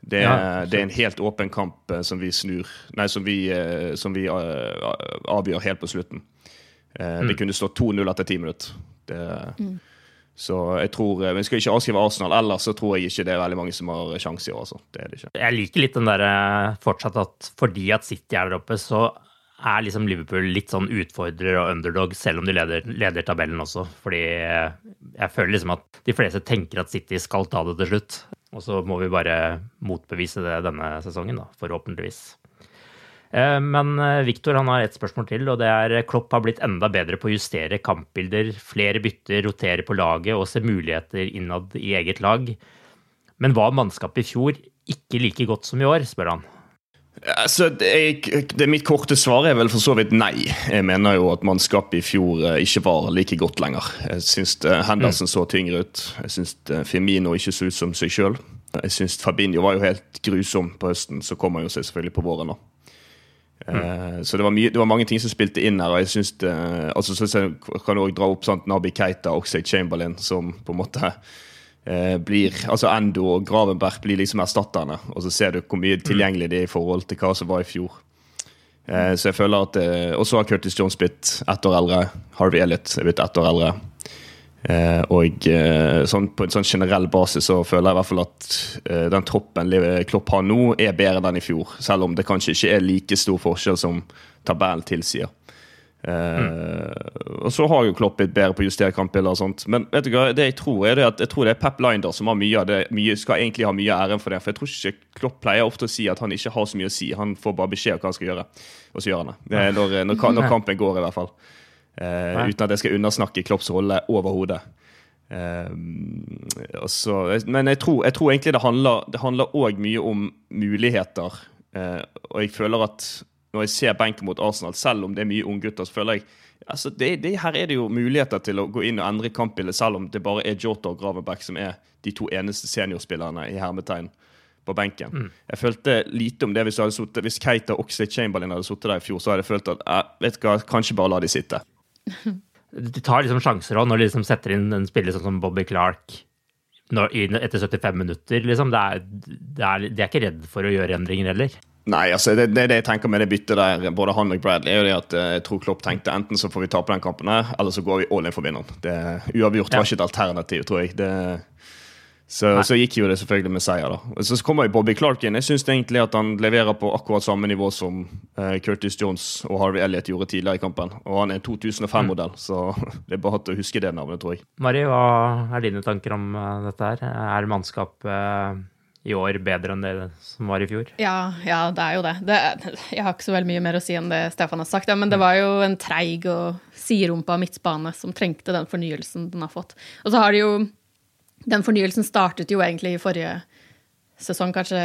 S7: Det, ja, det, er en helt åpen kamp som vi snur Nei, som vi, som vi avgjør helt på slutten. Eh, mm. Det kunne stått 2-0 etter ti minutter. Det, mm. Så jeg tror, Vi eh, skal ikke avskrive Arsenal, ellers så tror jeg ikke det er veldig mange som har sjanse i år. Altså. Det er det ikke.
S5: Jeg liker litt den der eh, fortsatt at fordi at City er der oppe, så er liksom Liverpool litt sånn utfordrer og underdog, selv om de leder, leder, tabellen også. Fordi jeg føler liksom at de fleste tenker at City skal ta det til slutt. Og så må vi bare motbevise det denne sesongen, da, forhåpentligvis. Eh, men eh, Viktor har et spørsmål til, og det er eh, Klopp har blitt enda bedre på å justere kampbilder, flere bytter, rotere på laget og se muligheter innad i eget lag. Men var mannskapet i fjor ikke like godt som i år, spør han.
S7: Altså, det, det Mitt korte svar er vel for så vidt nei. Jeg mener jo at mannskapet i fjor ikke var like godt lenger. Jeg syns Henderson mm. så tyngre ut. Jeg syns Firmino ikke så ut som seg sjøl. Jeg syns Fabinho var jo helt grusom på høsten, så kom han jo seg selvfølgelig på våren. da. Mm. Så det var, mye, det var, mange ting som spilte inn her. og jeg synes det, altså så kan også dra opp sant, Nabi Keita og Oxlade Chamberlain, som på en måte eh, blir altså Endo og Gravenberg blir liksom erstatterne. Og så ser du hvor mye tilgjengelig de er i forhold til hva som var i fjor. Eh, så jeg føler at eh, Og så har Curtis Jones blitt ett år eldre. Harvey Elliot er blitt ett år eldre. Eh, og eh, sånn, på en sånn generell basis så føler jeg i hvert fall at eh, den troppen Klopp har nå, er bedre enn i fjor. Selv om det kanskje ikke er like stor forskjell som tabellen tilsier. Mm. Og så har jo Klopp blitt bedre på å justere kampbilder og sånt. Men vet du hva, det jeg tror er det at jeg tror det er Pep Linder som har mye av det, mye, skal egentlig ha mye æren for det. For jeg tror ikke Klopp pleier ofte å si at han ikke har så mye å si. Han får bare beskjed om hva han skal gjøre. Og så gjør han det. Når, når, når kampen går, i hvert fall. Uh, uten at jeg skal undersnakke Klopps rolle overhodet. Uh, men jeg tror, jeg tror, egentlig det handler òg mye om muligheter. Uh, og jeg føler at når jeg ser benken mot Arsenal, selv om det er mye unggutter, så føler jeg Altså, det, det, her er det jo muligheter til å gå inn og endre kampbildet, selv om det bare er Jota og Gravenberg som er de to eneste seniorspillerne i hermetegn på benken. Mm. Jeg følte lite om det hvis, suttet, hvis Keita og Oxlade Chamberlain hadde sittet der i fjor, så hadde jeg følt at jeg vet hva, kanskje bare la de sitte.
S5: De tar liksom sjanser òg når de liksom setter inn en spiller sånn som Bobby Clark når, etter 75 minutter. Liksom. Det er, det er, de er ikke redd for å gjøre endringer heller.
S7: Nei, altså det, det, det jeg tenker med det byttet der, både han og Bradley, er jo det at eh, jeg tror Klopp tenkte enten så får vi tape den kampen her, eller så går vi all in for vinneren. Uavgjort var ikke et alternativ, tror jeg. Det, så, så, gikk jo det selvfølgelig med seier. da. Så kommer jo Bobby Clark inn. Jeg syns egentlig at han leverer på akkurat samme nivå som uh, Curtis Jones og Harvey Elliot gjorde tidligere i kampen. Og han er en 2005-modell, mm. så det er bare å huske det navnet, tror jeg.
S5: Mari, hva er dine tanker om uh, dette her? Er mannskap uh i år bedre enn det som var i fjor?
S6: Ja, ja det er jo det. det. Jeg har ikke så veldig mye mer å si enn det Stefan har sagt. Ja, men det var jo en treig og siderumpa midtbane som trengte den fornyelsen den har fått. Og så har det jo Den fornyelsen startet jo egentlig i forrige sesong, kanskje.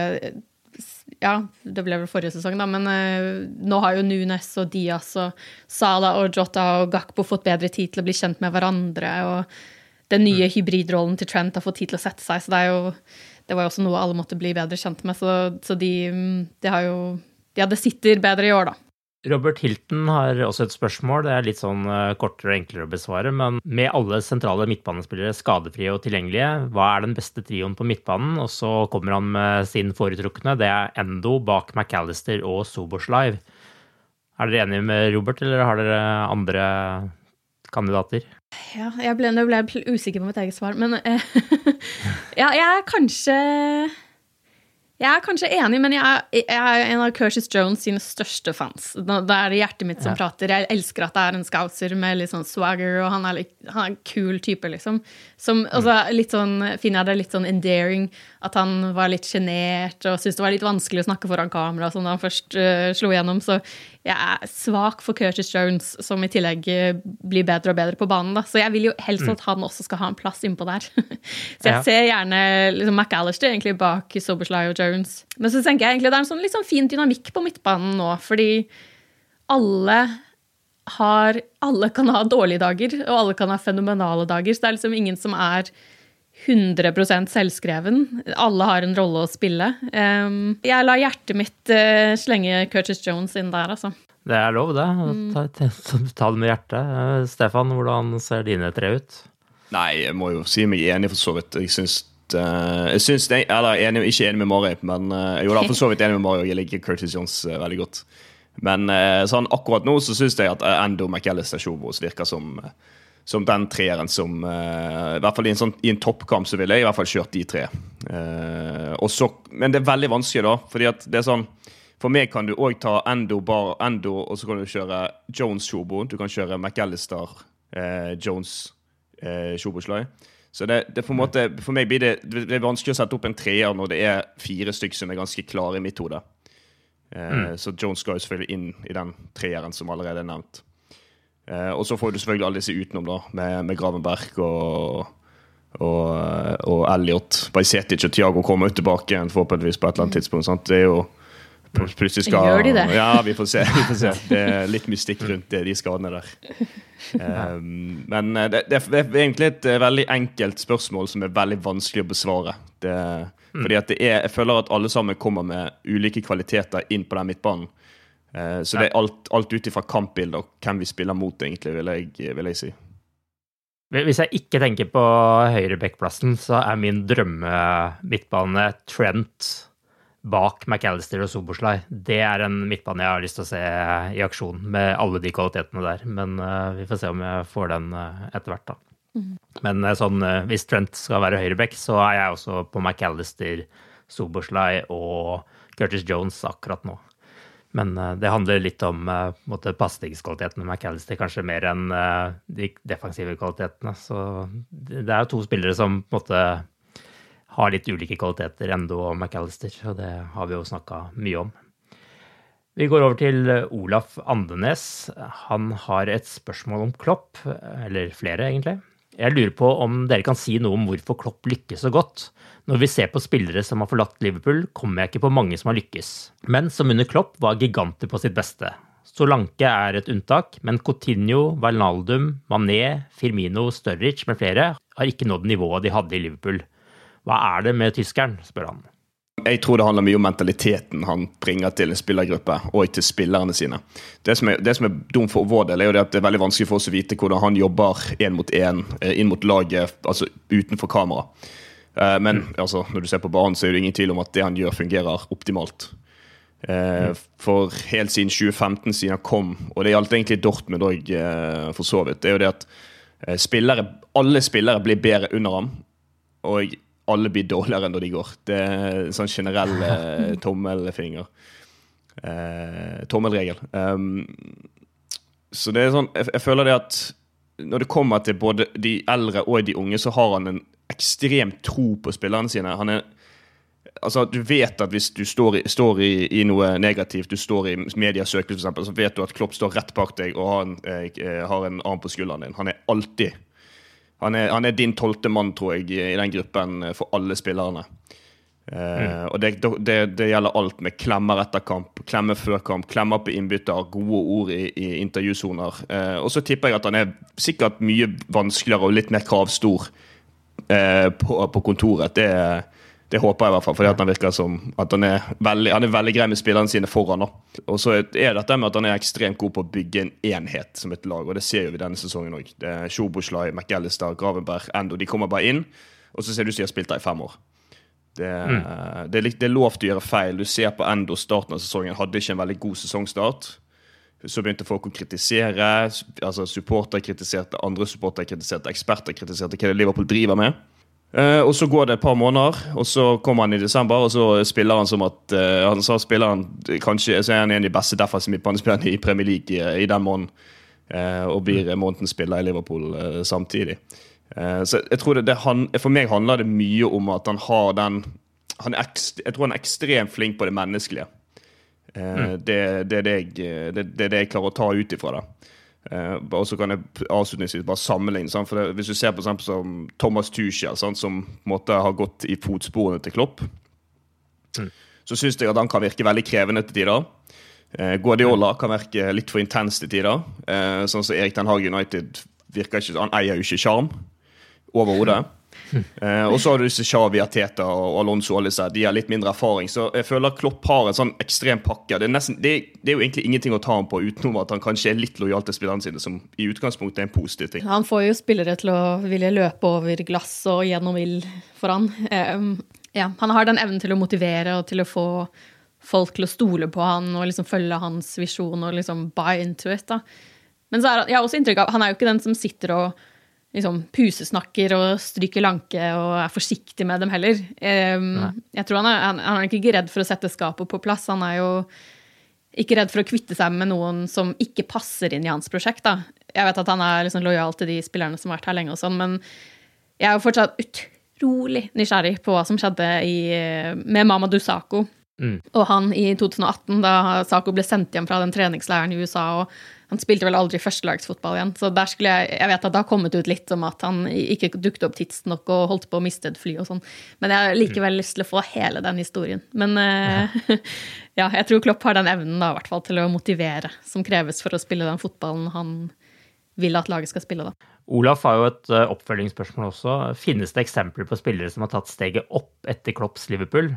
S6: Ja, det ble vel forrige sesong, da, men uh, nå har jo Nunes og Diaz og Sala og Jota og Gakpo fått bedre tid til å bli kjent med hverandre, og den nye mm. hybridrollen til Trent har fått tid til å sette seg, så det er jo det var jo også noe alle måtte bli bedre kjent med. Så, så de, de, har jo Ja, det sitter bedre i år, da.
S5: Robert Hilton har også et spørsmål. Det er litt sånn eh, kortere og enklere å besvare. Men med alle sentrale midtbanespillere skadefrie og tilgjengelige, hva er den beste trioen på midtbanen? Og så kommer han med sin foretrukne. Det er Endo bak McAllister og Soborslive. Er dere enige med Robert, eller har dere andre kandidater?
S6: Ja, jeg ble, nå ble usikker på mitt eget svar, men eh, Ja, jeg er kanskje jeg er kanskje enig, men jeg er, jeg er en av Curtis Jones sine største fans. Da er det hjertet mitt som ja. prater. Jeg elsker at det er en scouser med litt sånn swagger, og han er, litt, han er en kul type, liksom. Som, mm. altså, litt sånn, finner jeg det litt sånn endearing at han var litt sjenert og syntes det var litt vanskelig å snakke foran kamera sånn da han først uh, slo igjennom. Så jeg er svak for Curtis Jones, som i tillegg uh, blir bedre og bedre på banen. da. Så jeg vil jo helst mm. at han også skal ha en plass innpå der. så jeg ser gjerne liksom, McAllister egentlig bak Sobersley og Jones. Men så tenker jeg egentlig det er en sånn sånn fin dynamikk på midtbanen nå, fordi alle har Alle kan ha dårlige dager, og alle kan ha fenomenale dager. Så det er liksom ingen som er 100% selvskreven. Alle har en rolle å spille. Um, jeg lar hjertet mitt uh, slenge Curtis Jones inn der, altså.
S5: Det er lov, det. Ta, ta, ta det med hjertet. Uh, Stefan, hvordan ser dine tre ut?
S7: Nei, jeg må jo si meg enig, for så vidt. Jeg syns uh, jeg syns det, Eller enig, ikke enig med Mari, men jo da, for så vidt enig med Mari, jeg liker Curtis Jones veldig godt. Men sånn akkurat nå så syns jeg at Endo McAllister Sjovos virker som som den treeren som uh, I hvert fall i en, sånn, i en toppkamp så ville jeg i hvert fall kjørt de tre. Uh, så, men det er veldig vanskelig, da. fordi at det er sånn For meg kan du òg ta Endo, bar, Endo, og så kan du kjøre Jones Shobo. Du kan kjøre McAllister, uh, Jones, uh, Shoboslai. Så det, det for, måte, for, meg blir det, det er vanskelig å sette opp en treer når det er fire stykker som er ganske klare i mitt hode. Mm. Så Jones skal jo selvfølgelig inn i den treeren som allerede er nevnt. Eh, og så får du selvfølgelig alle disse utenom, da, med, med Gravenberg og, og, og Elliot. Bajsetic og Tiago kommer jo tilbake igjen forhåpentligvis på et eller annet tidspunkt. Sant? Det er jo plutselig skal
S6: Gjør de det?
S7: Ja, vi får se. Vi får se. Det er litt mystikk rundt det, de skadene der. Um, men eh, det, det, er egentlig et eh, veldig enkelt spørsmål som er veldig vanskelig å besvare. Det, mm. fordi at det er, Jeg føler at alle sammen kommer med ulike kvaliteter inn på den midtbanen. Eh, så det er alt, alt ut ifra kampbildet og hvem vi spiller mot, egentlig, vil jeg, vil jeg si.
S5: Hvis jeg ikke tenker på høyrebekkplassen, så er min drømme midtbane Trent bak McAllister og Soboslai. Det er en midtbane jeg har lyst til å se i aksjon, med alle de kvalitetene der. Men uh, vi får se om jeg får den uh, etter hvert, da. Mm. Men uh, sånn, hvis Trent skal være høyrebekk, så er jeg også på McAllister, Soboslai og Curtis Jones akkurat nå. Men uh, det handler litt om uh, pasningskvalitetene med McAllister, kanskje mer enn uh, de defensive kvalitetene. Så det er jo to spillere som måte har litt ulike kvaliteter, Endo og McAllister, og det har vi jo snakka mye om. Vi går over til Olaf Andenes. Han har et spørsmål om Klopp, eller flere, egentlig. Jeg lurer på om dere kan si noe om hvorfor Klopp lykkes så godt. Når vi ser på spillere som har forlatt Liverpool, kommer jeg ikke på mange som har lykkes. Men som under Klopp var giganter på sitt beste. Solanke er et unntak, men Coutinho, Wijnaldum, Mané, Firmino, Sturridge med flere har ikke nådd nivået de hadde i Liverpool. Hva er det med tyskeren, spør han.
S7: Jeg tror det handler mye om mentaliteten han bringer til en spillergruppe og til spillerne sine. Det som er, det som er dumt for vår del, er jo det at det er veldig vanskelig for oss å vite hvordan han jobber én mot én inn mot laget, altså utenfor kamera. Eh, men mm. altså, når du ser på banen, så er det ingen tvil om at det han gjør, fungerer optimalt. Eh, mm. For helt siden 2015, siden han kom, og det gjaldt egentlig Dortmund òg, eh, for så vidt, det er jo det at spillere, alle spillere blir bedre under ham. Og alle blir dårligere når de går. Det er en sånn generell eh, tommelfinger. Eh, tommelregel. Um, så det er sånn jeg, jeg, føler det at når det kommer til både de eldre og de unge, så har han en ekstrem tro på spillerne sine. Han er altså, Du vet at hvis du står, i, står i, i, noe negativt, du står i mediesøkelys f.eks., så vet du at Klopp står rett bak deg og har en, eh, har en arm på skulderen din. Han er alltid han er, han er din tolvte mann, tror jeg, i den gruppen eh, for alle spillerne. Uh, mm. og det, det, det, gjelder alt med klemmer etter kamp, klemmer før kamp, klemmer på innbytter, gode ord i, i intervjusoner. Uh, og så tipper jeg at han er sikkert mye vanskeligere og litt mer kravstor uh, på, på, kontoret. Det, det håper jeg i hvert fall, fordi han virker som at han er veldig, han er veldig grei med spillerne sine foran. Og så er dette med at han er ekstremt god på å bygge en enhet som et lag, og det ser vi denne sesongen òg. Sjoboslai, McAllister, Gravenberg, Endo. De kommer bare inn, og så ser du at som de har spilt der i fem år. Det, mm. det, er, det er lov til å gjøre feil. Du ser på Endo starten av sesongen, hadde ikke en veldig god sesongstart. Så begynte folk å kritisere. altså Supportere kritiserte, andre supportere kritiserte, eksperter kritiserte hva det Liverpool driver med. Uh, og Så går det et par måneder, og så kommer han i desember, og så spiller han som at uh, han sa spiller han kanskje, så er han en av de beste defensive midtbanespillerne i Premier League i, i den måneden. Uh, og blir månedens spiller i Liverpool samtidig. så jeg tror det, det han, For meg handler det mye om at han har den han ekst, Jeg tror han er ekstremt flink på det menneskelige. Mm. Det, det, er det, jeg, det, det, er det jeg klarer å ta ut ifra det. Uh, og så kan jeg avslutningsvis bare sammenligne. Sant? For det, Hvis du ser på eksempel som Thomas Tuchel, sant? som måtte ha gått i fotsporene til Klopp, mm. så syns jeg at han kan virke veldig krevende til tider. Uh, Guardiola mm. kan virke litt for intens til tider. Uh, sånn som Erik Den Haag United virker ikke, Han eier jo ikke sjarm overhodet. Eh, og så har du disse Xavi Ateta og Alonso og disse. De har litt mindre erfaring. Så jeg føler Klopp har en sånn ekstrem pakke. Det er, nesten, det, det er, jo egentlig ingenting å ta ham på utenom at han kanskje er litt lojal til spillerne sine, som i utgangspunktet er en positiv ting.
S6: Han får jo spillere til å ville løpe over glass og gjennom ild for han. Eh, ja, han har den evnen til å motivere og til å få folk til å stole på han og liksom følge hans visjon og liksom buy into it. da. Men så er jeg har også inntrykk av han er jo ikke den som sitter og liksom pusesnakker og stryker lanke og er forsiktig med dem heller. Um, jeg tror han er, han, han er ikke redd for å sette skapet på plass. Han er jo ikke redd for å kvitte seg med noen som ikke passer inn i hans prosjekt. Da. Jeg vet at han er liksom lojal til de spillerne som har vært her lenge, og sånn, men jeg er jo fortsatt utrolig nysgjerrig på hva som skjedde i, med Mamadou Sako. Mm. Og han i 2018, da Sako ble sendt hjem fra den treningsleiren i USA. og han spilte vel aldri førstelagsfotball igjen. Så der skulle jeg Jeg vet at det har kommet ut litt om at han ikke dukket opp tidsnok og holdt på å miste et fly og sånn. Men jeg har likevel lyst til å få hele den historien. Men uh, ja, jeg tror Klopp har den evnen da, i hvert fall til å motivere som kreves for å spille den fotballen han vil at laget skal spille, da.
S5: Olaf har jo et uh, oppfølgingsspørsmål også. Finnes det eksempler på spillere som har tatt steget opp etter Klopps Liverpool?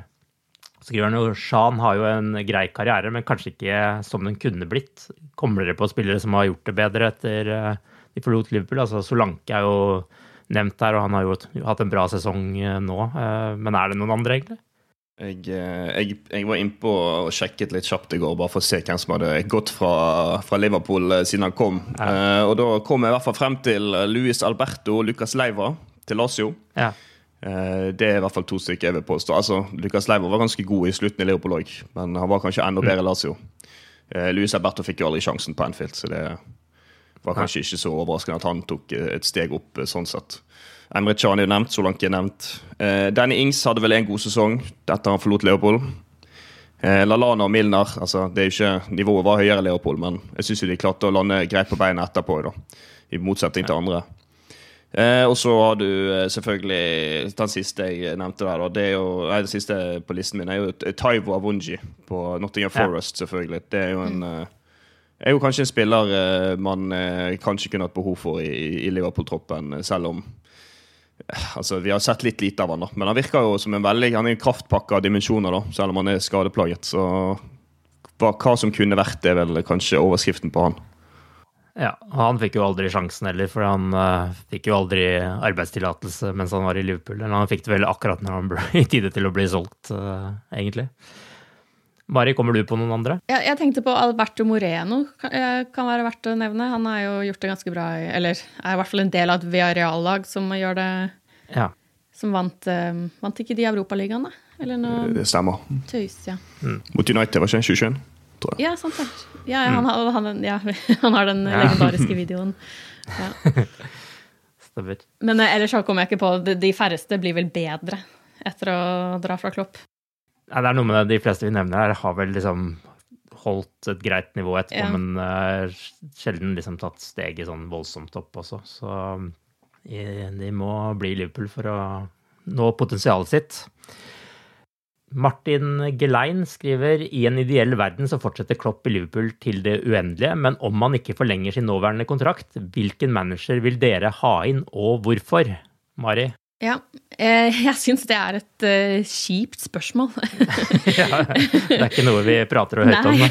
S5: Skriver han jo Shan har jo en grei karriere, men kanskje ikke som den kunne blitt. Kommer dere på spillere som har gjort det bedre etter uh, de forlot Liverpool? Altså Solanke er jo nevnt her, og han har jo hatt en bra sesong uh, nå. Uh, men er det noen andre, egentlig?
S7: Jeg, jeg, jeg var innpå og sjekket litt kjapt i går, bare for å se hvem som hadde gått fra, fra Liverpool siden han kom. Ja. og da kom jeg i hvert fall frem til Luis Alberto og Lucas Leiva til Lazio. Ja. Eh, det er i hvert fall to stykker jeg vil påstå. Altså, Lucas Leiber var ganske god i slutten i Leopold òg, men han var kanskje enda bedre i mm. Lazio. Eh, Luis Alberto fikk jo aldri sjansen på Anfield, så det var kanskje ikke så overraskende at han tok et steg opp eh, sånn sett. Emre Can er nevnt, Solanke er nevnt. Danny Ings hadde vel en god sesong etter han forlot Leopold. Lalana og Milner altså det er jo ikke, Nivået var høyere i Leopold, men jeg syns de klarte å lande greit på beina etterpå. Da, I motsetning til andre. Eh, og så har du eh, selvfølgelig den siste jeg nevnte der. Og Det jo, nei, det siste på listen min er jo Taivo Avunji på Nottingham Forest, ja. selvfølgelig. Det er jo en, mm. er jo kanskje en spiller eh, man eh, kanskje kunne hatt behov for i, i Liverpool-troppen, selv om Altså, Vi har sett litt lite av han da, men han virker jo som en veldig, han er en kraftpakke av dimensjoner, da, selv om han er skadeplaget. Så hva, hva som kunne vært, det er vel kanskje overskriften på han.
S5: Ja, og han fikk jo aldri sjansen heller, for han uh, fikk jo aldri arbeidstillatelse mens han var i Liverpool. Eller han fikk det vel akkurat når han ble i tide til å bli solgt, uh, egentlig. Mari, kommer du på noen andre?
S6: Ja, jeg tenkte på Alberto Moreno. Kan, eh, kan være verdt å nevne. Han har jo gjort det ganske bra, eller er i hvert fall en del av et Villarreal-lag som gjør det
S5: ja.
S6: Som vant um, Vant ikke de Europaligaene? Eller noe
S7: Det stemmer.
S6: Tøys, ja.
S7: Mm. Mot United, var ikke det 2021?
S6: Tror jeg. Ja, sant det. Ja, ja, han, har, han, ja, han, har den legendariske videoen. Ja. Men ellers så kommer jeg ikke på De, færreste blir vel bedre etter å dra fra Klopp.
S5: Ja, det er noe med det. De fleste vi nevner her, har vel liksom holdt et greit nivå etterpå, ja. men uh, sjelden liksom tatt steget sånn voldsomt opp også. Så uh, de må bli Liverpool for å nå potensialet sitt. Martin Gelein skriver i en ideell verden så fortsetter Klopp i Liverpool til det uendelige, men om man ikke forlenger sin nåværende kontrakt, hvilken manager vil dere ha inn, og hvorfor? Mari?
S6: Ja, jeg syns det er et uh, kjipt spørsmål.
S5: ja, det er ikke noe vi prater og høyt om.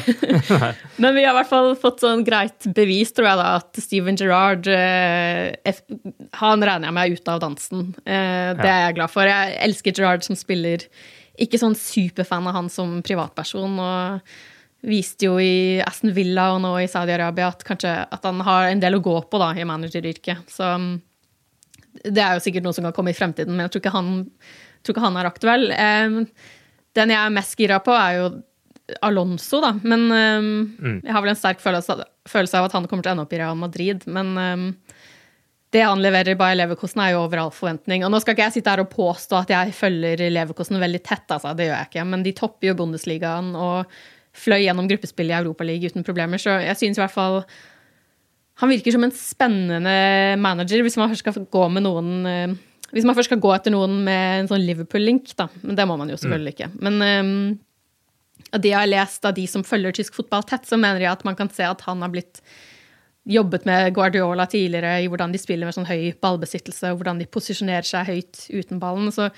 S6: Men vi har i hvert fall fått sånn greit bevis, tror jeg, da, at Steven Gerrard uh, Han regner jeg meg ute av dansen. Uh, det er jeg glad for. Jeg elsker Gerrard som spiller. Ikke sånn superfan av han som privatperson. og viste jo i Aston Villa og nå i Saudi-Arabia at, at han har en del å gå på da, i manageryrket. Så um, det er jo sikkert noe som kan komme i fremtiden, men jeg tror ikke han, tror ikke han er aktuell. den jeg er mest gira på, er jo Alonso, da. Men mm. jeg har vel en sterk følelse, følelse, av at han kommer til å ende opp i Real Madrid. Men det han leverer i Bayer Leverkosten, er jo over all forventning. Og nå skal ikke jeg sitte her og påstå at jeg følger Leverkosten veldig tett, altså. Det gjør jeg ikke. Men de topper jo Bundesligaen og fløy gjennom gruppespill i Europaligaen uten problemer, så jeg synes i hvert fall han virker som en spennende manager hvis man først skal gå med noen eh, Hvis man først skal gå etter noen med en sånn Liverpool-link, da. Men det må man jo selvfølgelig ikke. Men um, av det jeg har lest av de som følger tysk fotball tett, så mener jeg at man kan se at han har blitt jobbet med Guardiola tidligere i hvordan de spiller med sånn høy ballbesittelse, og hvordan de posisjonerer seg høyt uten ballen. Så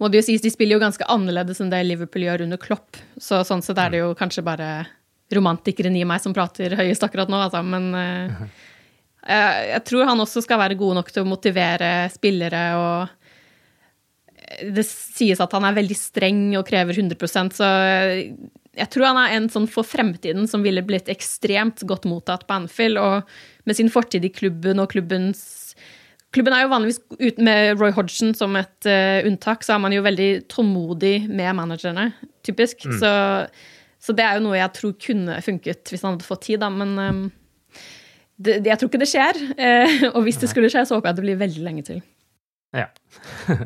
S6: må det jo sies, de spiller jo ganske annerledes enn det Liverpool gjør under Klopp. Så sånn sett er det jo kanskje bare romantikeren i meg som prater høyest akkurat nå, altså. Men uh, jeg, jeg, tror han også skal være god nok til å motivere spillere og Det sies at han er veldig streng og krever 100% så jeg tror han er en sånn for fremtiden som ville blitt ekstremt godt mottatt på Anfield. Og med sin fortid i klubben og klubbens Klubben er jo vanligvis uten med Roy Hodgson som et uh, unntak, så er man jo veldig tålmodig med managerne, typisk. Mm. Så så det er jo noe jeg tror kunne funket hvis han hadde fått tid, da. Men um, det, jeg tror ikke det skjer. Uh, og hvis det skulle skje, så håper jeg det blir veldig lenge til.
S5: Ja.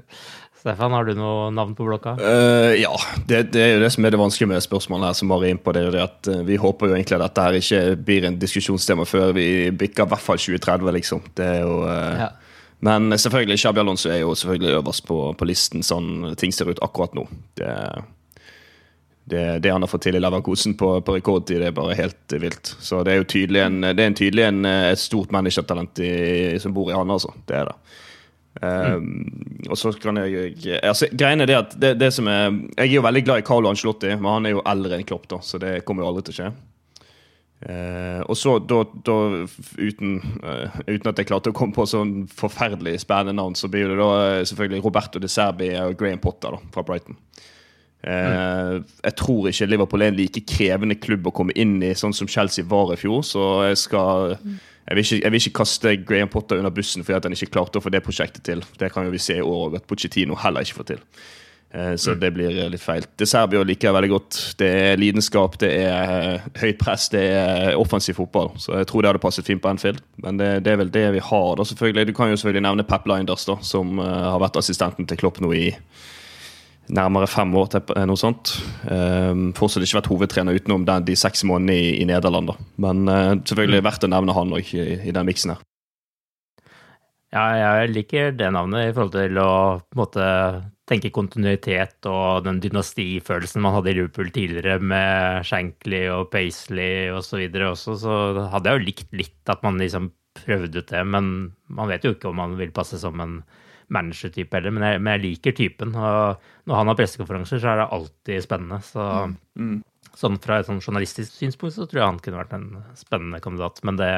S5: Stefan, har du noe navn på blokka?
S7: Uh, ja, det, det, er jo det som er det vanskelige med spørsmålet her, som Mari er på. det, det at uh, Vi håper jo egentlig at dette her ikke blir en diskusjonstema før vi bikker i hvert fall 2030, liksom. Det er jo... Uh, ja. Men selvfølgelig, Shabby Alonso er jo selvfølgelig øverst på, på, listen, sånn ting ser ut akkurat nå. Det, det, det, han har fått til i Leverkosen på, på, rekordtid, det er bare helt vilt. Så det er jo tydelig, en, det er en tydelig en, et stort managertalent som bor i han, altså. Det er det. Um, og så kan jeg altså, Greien er det at det, det, som er Jeg er jo veldig glad i Carlo Ancelotti, men han er jo eldre enn Klopp, da, så det kommer jo aldri til å skje. Uh, og så, da, da uten, uh, uten, at jeg klarte å komme på sånn forferdelig spennende navn, så blir det da selvfølgelig Roberto de Serbi og Graham Potter da, fra Brighton. Mm. Jeg tror ikke Liverpool er en like krevende klubb å komme inn i, sånn som Chelsea var i fjor. Så jeg skal jeg vil, ikke, jeg vil ikke kaste Graham Potter under bussen fordi at han ikke klarte å få det prosjektet til. Det kan jo vi se i år at Pochettino heller ikke får til. Eh, så mm. det blir litt feil. Det Serbia liker jeg veldig godt. Det er lidenskap, det er eh, høyt press, det er offensiv fotball. Så jeg tror det hadde passet fint på Anfield. Men det, det, er vel det vi har, da, selvfølgelig. Du kan jo selvfølgelig nevne Pep Linders, da, som har vært assistenten til Klopp nå i nærmere fem år til noe sånt. Um, fortsatt ikke vært hovedtrener utenom den, de seks månedene i, i Nederland. Da. Men uh, selvfølgelig verdt å nevne han òg i, i, den miksen her.
S5: Ja, jeg liker det navnet i forhold til å måte tenke kontinuitet og den dynastifølelsen man hadde i Liverpool tidligere med Shankly og Paisley osv. Så også, så hadde jeg jo likt litt at man liksom prøvde ut det, men man vet jo ikke om man vil passe som en managertype heller, men jeg, men jeg, liker typen. Og når han har pressekonferanser, så er det alltid spennende. Så mm. mm. sånn fra et sånn journalistisk synspunkt så tror jeg han kunne vært en spennende kandidat. Men det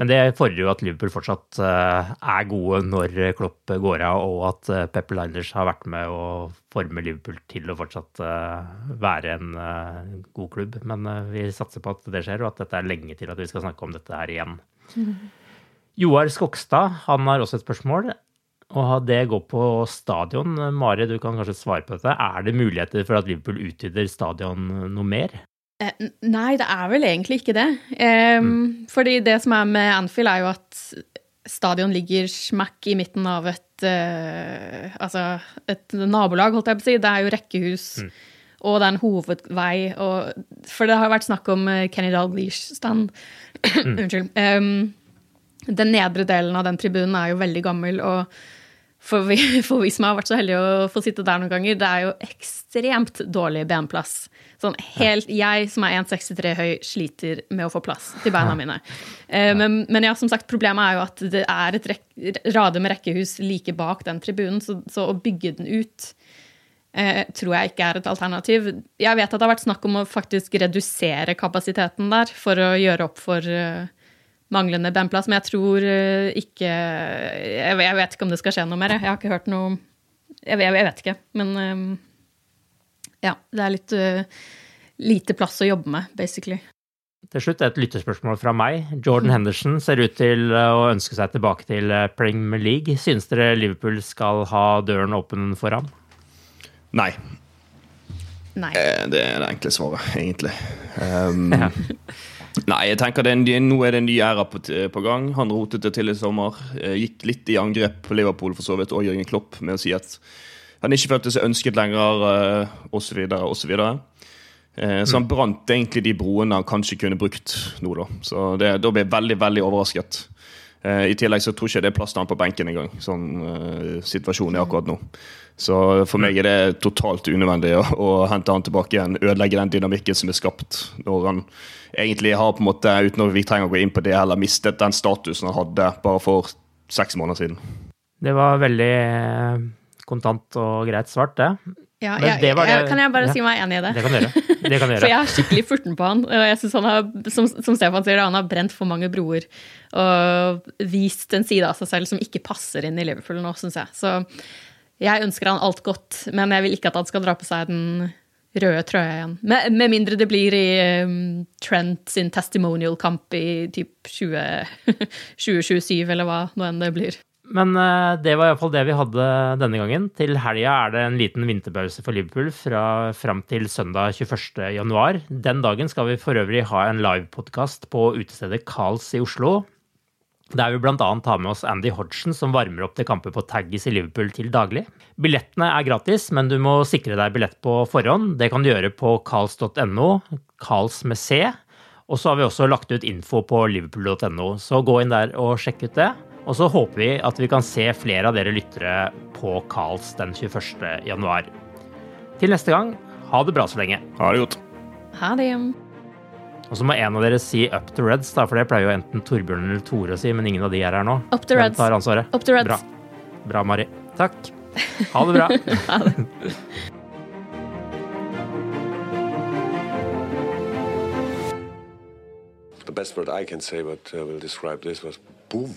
S5: men det fordrer jo at Liverpool fortsatt eh, er gode når Klopp går av, og at uh, Pepper Liners har vært med å forme Liverpool til å fortsatt eh, være en god klubb. Men vi satser på at det skjer, og at dette er lenge til at vi skal snakke om dette her igjen. Mm. Joar Skogstad han har også et spørsmål. Og det går på stadion. Mari, du kan kanskje svare på dette. Er det muligheter for at Liverpool utvider stadion noe mer?
S6: Eh, nei, det er vel egentlig ikke det. Um, mm. Fordi det som er med Anfield, er jo at stadion ligger smakk i midten av et uh, Altså et nabolag, holdt jeg på å si. Det er jo rekkehus, mm. og det er en hovedvei. Og, for det har vært snakk om uh, Kenny Dalglish-stand. Mm. Unnskyld. Um, den nedre delen av den tribunen er jo veldig gammel, og for vi, for vi, som har vært så heldige å få sitte der noen ganger, det er jo ekstremt dårlig benplass. Sånn helt, Jeg som er 1,63 høy, sliter med å få plass til beina mine. Eh, men, men, ja, som sagt, problemet er jo at det er et rek rade med rekkehus like bak den tribunen, så, så å bygge den ut eh, tror jeg ikke er et alternativ. Jeg vet at det har vært snakk om å faktisk redusere kapasiteten der for å gjøre opp for eh, manglende bandplass, men jeg tror eh, ikke jeg, jeg, vet ikke om det skal skje noe mer. Jeg har ikke hørt noe Jeg, jeg, jeg vet ikke. Men um, ja, det er litt uh, lite plass å jobbe med, basically.
S5: Til slutt et lyttespørsmål fra meg. Jordan. Henderson ser ut til å ønske seg tilbake til Premier League. Synes dere Liverpool skal ha døren åpen for ham?
S7: Nei.
S6: Nei.
S7: Det er det enkle svaret, egentlig. Um. Nei, jeg tenker er, nå er det en ny æra på, på, gang. Han rotet det til i sommer. Eh, gikk litt i angrep på Liverpool for så vidt, og Jørgen Klopp med å si at han ikke følte seg ønsket lenger, osv., eh, osv. Så, eh, så han mm. brant egentlig de broene han kanskje kunne brukt nå, da. Så det, da ble jeg veldig, veldig overrasket. I tillegg så tror jeg ikke det er plass til han på benken engang. Sånn uh, situasjonen er akkurat nå. Så for meg er det totalt unødvendig å, å hente han tilbake igjen. Ødelegge den dynamikken som er skapt når han egentlig har på en måte, uten at vi trenger å gå inn på det, heller mistet den statusen han hadde bare for seks måneder siden.
S5: Det var veldig eh, kontant og greit svart, det.
S6: Ja, jeg, det det, kan jeg bare ja. si meg enig i det?
S5: Det kan du gjøre. Det kan du gjøre.
S6: for jeg er skikkelig furten på han. og jeg synes han har, som, som Stefan sier, han har brent for mange broer. Og vist en side av seg selv som ikke passer inn i Liverpool nå, syns jeg. Så jeg ønsker han alt godt, men jeg vil ikke at han skal dra på seg den røde trøya igjen. Med, med, mindre det blir i um, Trent sin testimonial-kamp i typ 20, 2027, eller hva nå enn det blir.
S5: Men uh, det var iallfall det vi hadde denne gangen. Til helga er det en liten vinterpause for Liverpool fra fram til søndag 21.1. Den dagen skal vi for øvrig ha en livepodkast på utestedet Carls i Oslo. Der vi bl.a. tar med oss Andy Hodgson, som varmer opp til kamper på Taggis i Liverpool til daglig. Billettene er gratis, men du må sikre deg billett på forhånd. Det kan du gjøre på carls.no, Carls med C. Og så har vi også lagt ut info på liverpool.no, så gå inn der og sjekk ut det. Og så håper vi at vi kan se flere av dere lyttere på Karls den 21. januar. Til neste gang, ha det bra så lenge.
S7: Ha det godt.
S6: Ha det.
S5: Og så må en av dere si Up to Reds, da, for det pleier jo enten Torbjørn eller Tore å si, men ingen av de er her nå.
S6: Up to Reds.
S5: tar ansvaret?
S6: Up to Reds.
S5: Bra. Bra, Mari. Takk. Ha det bra. ha det.
S10: The best word I can say, but uh, will describe this was boom.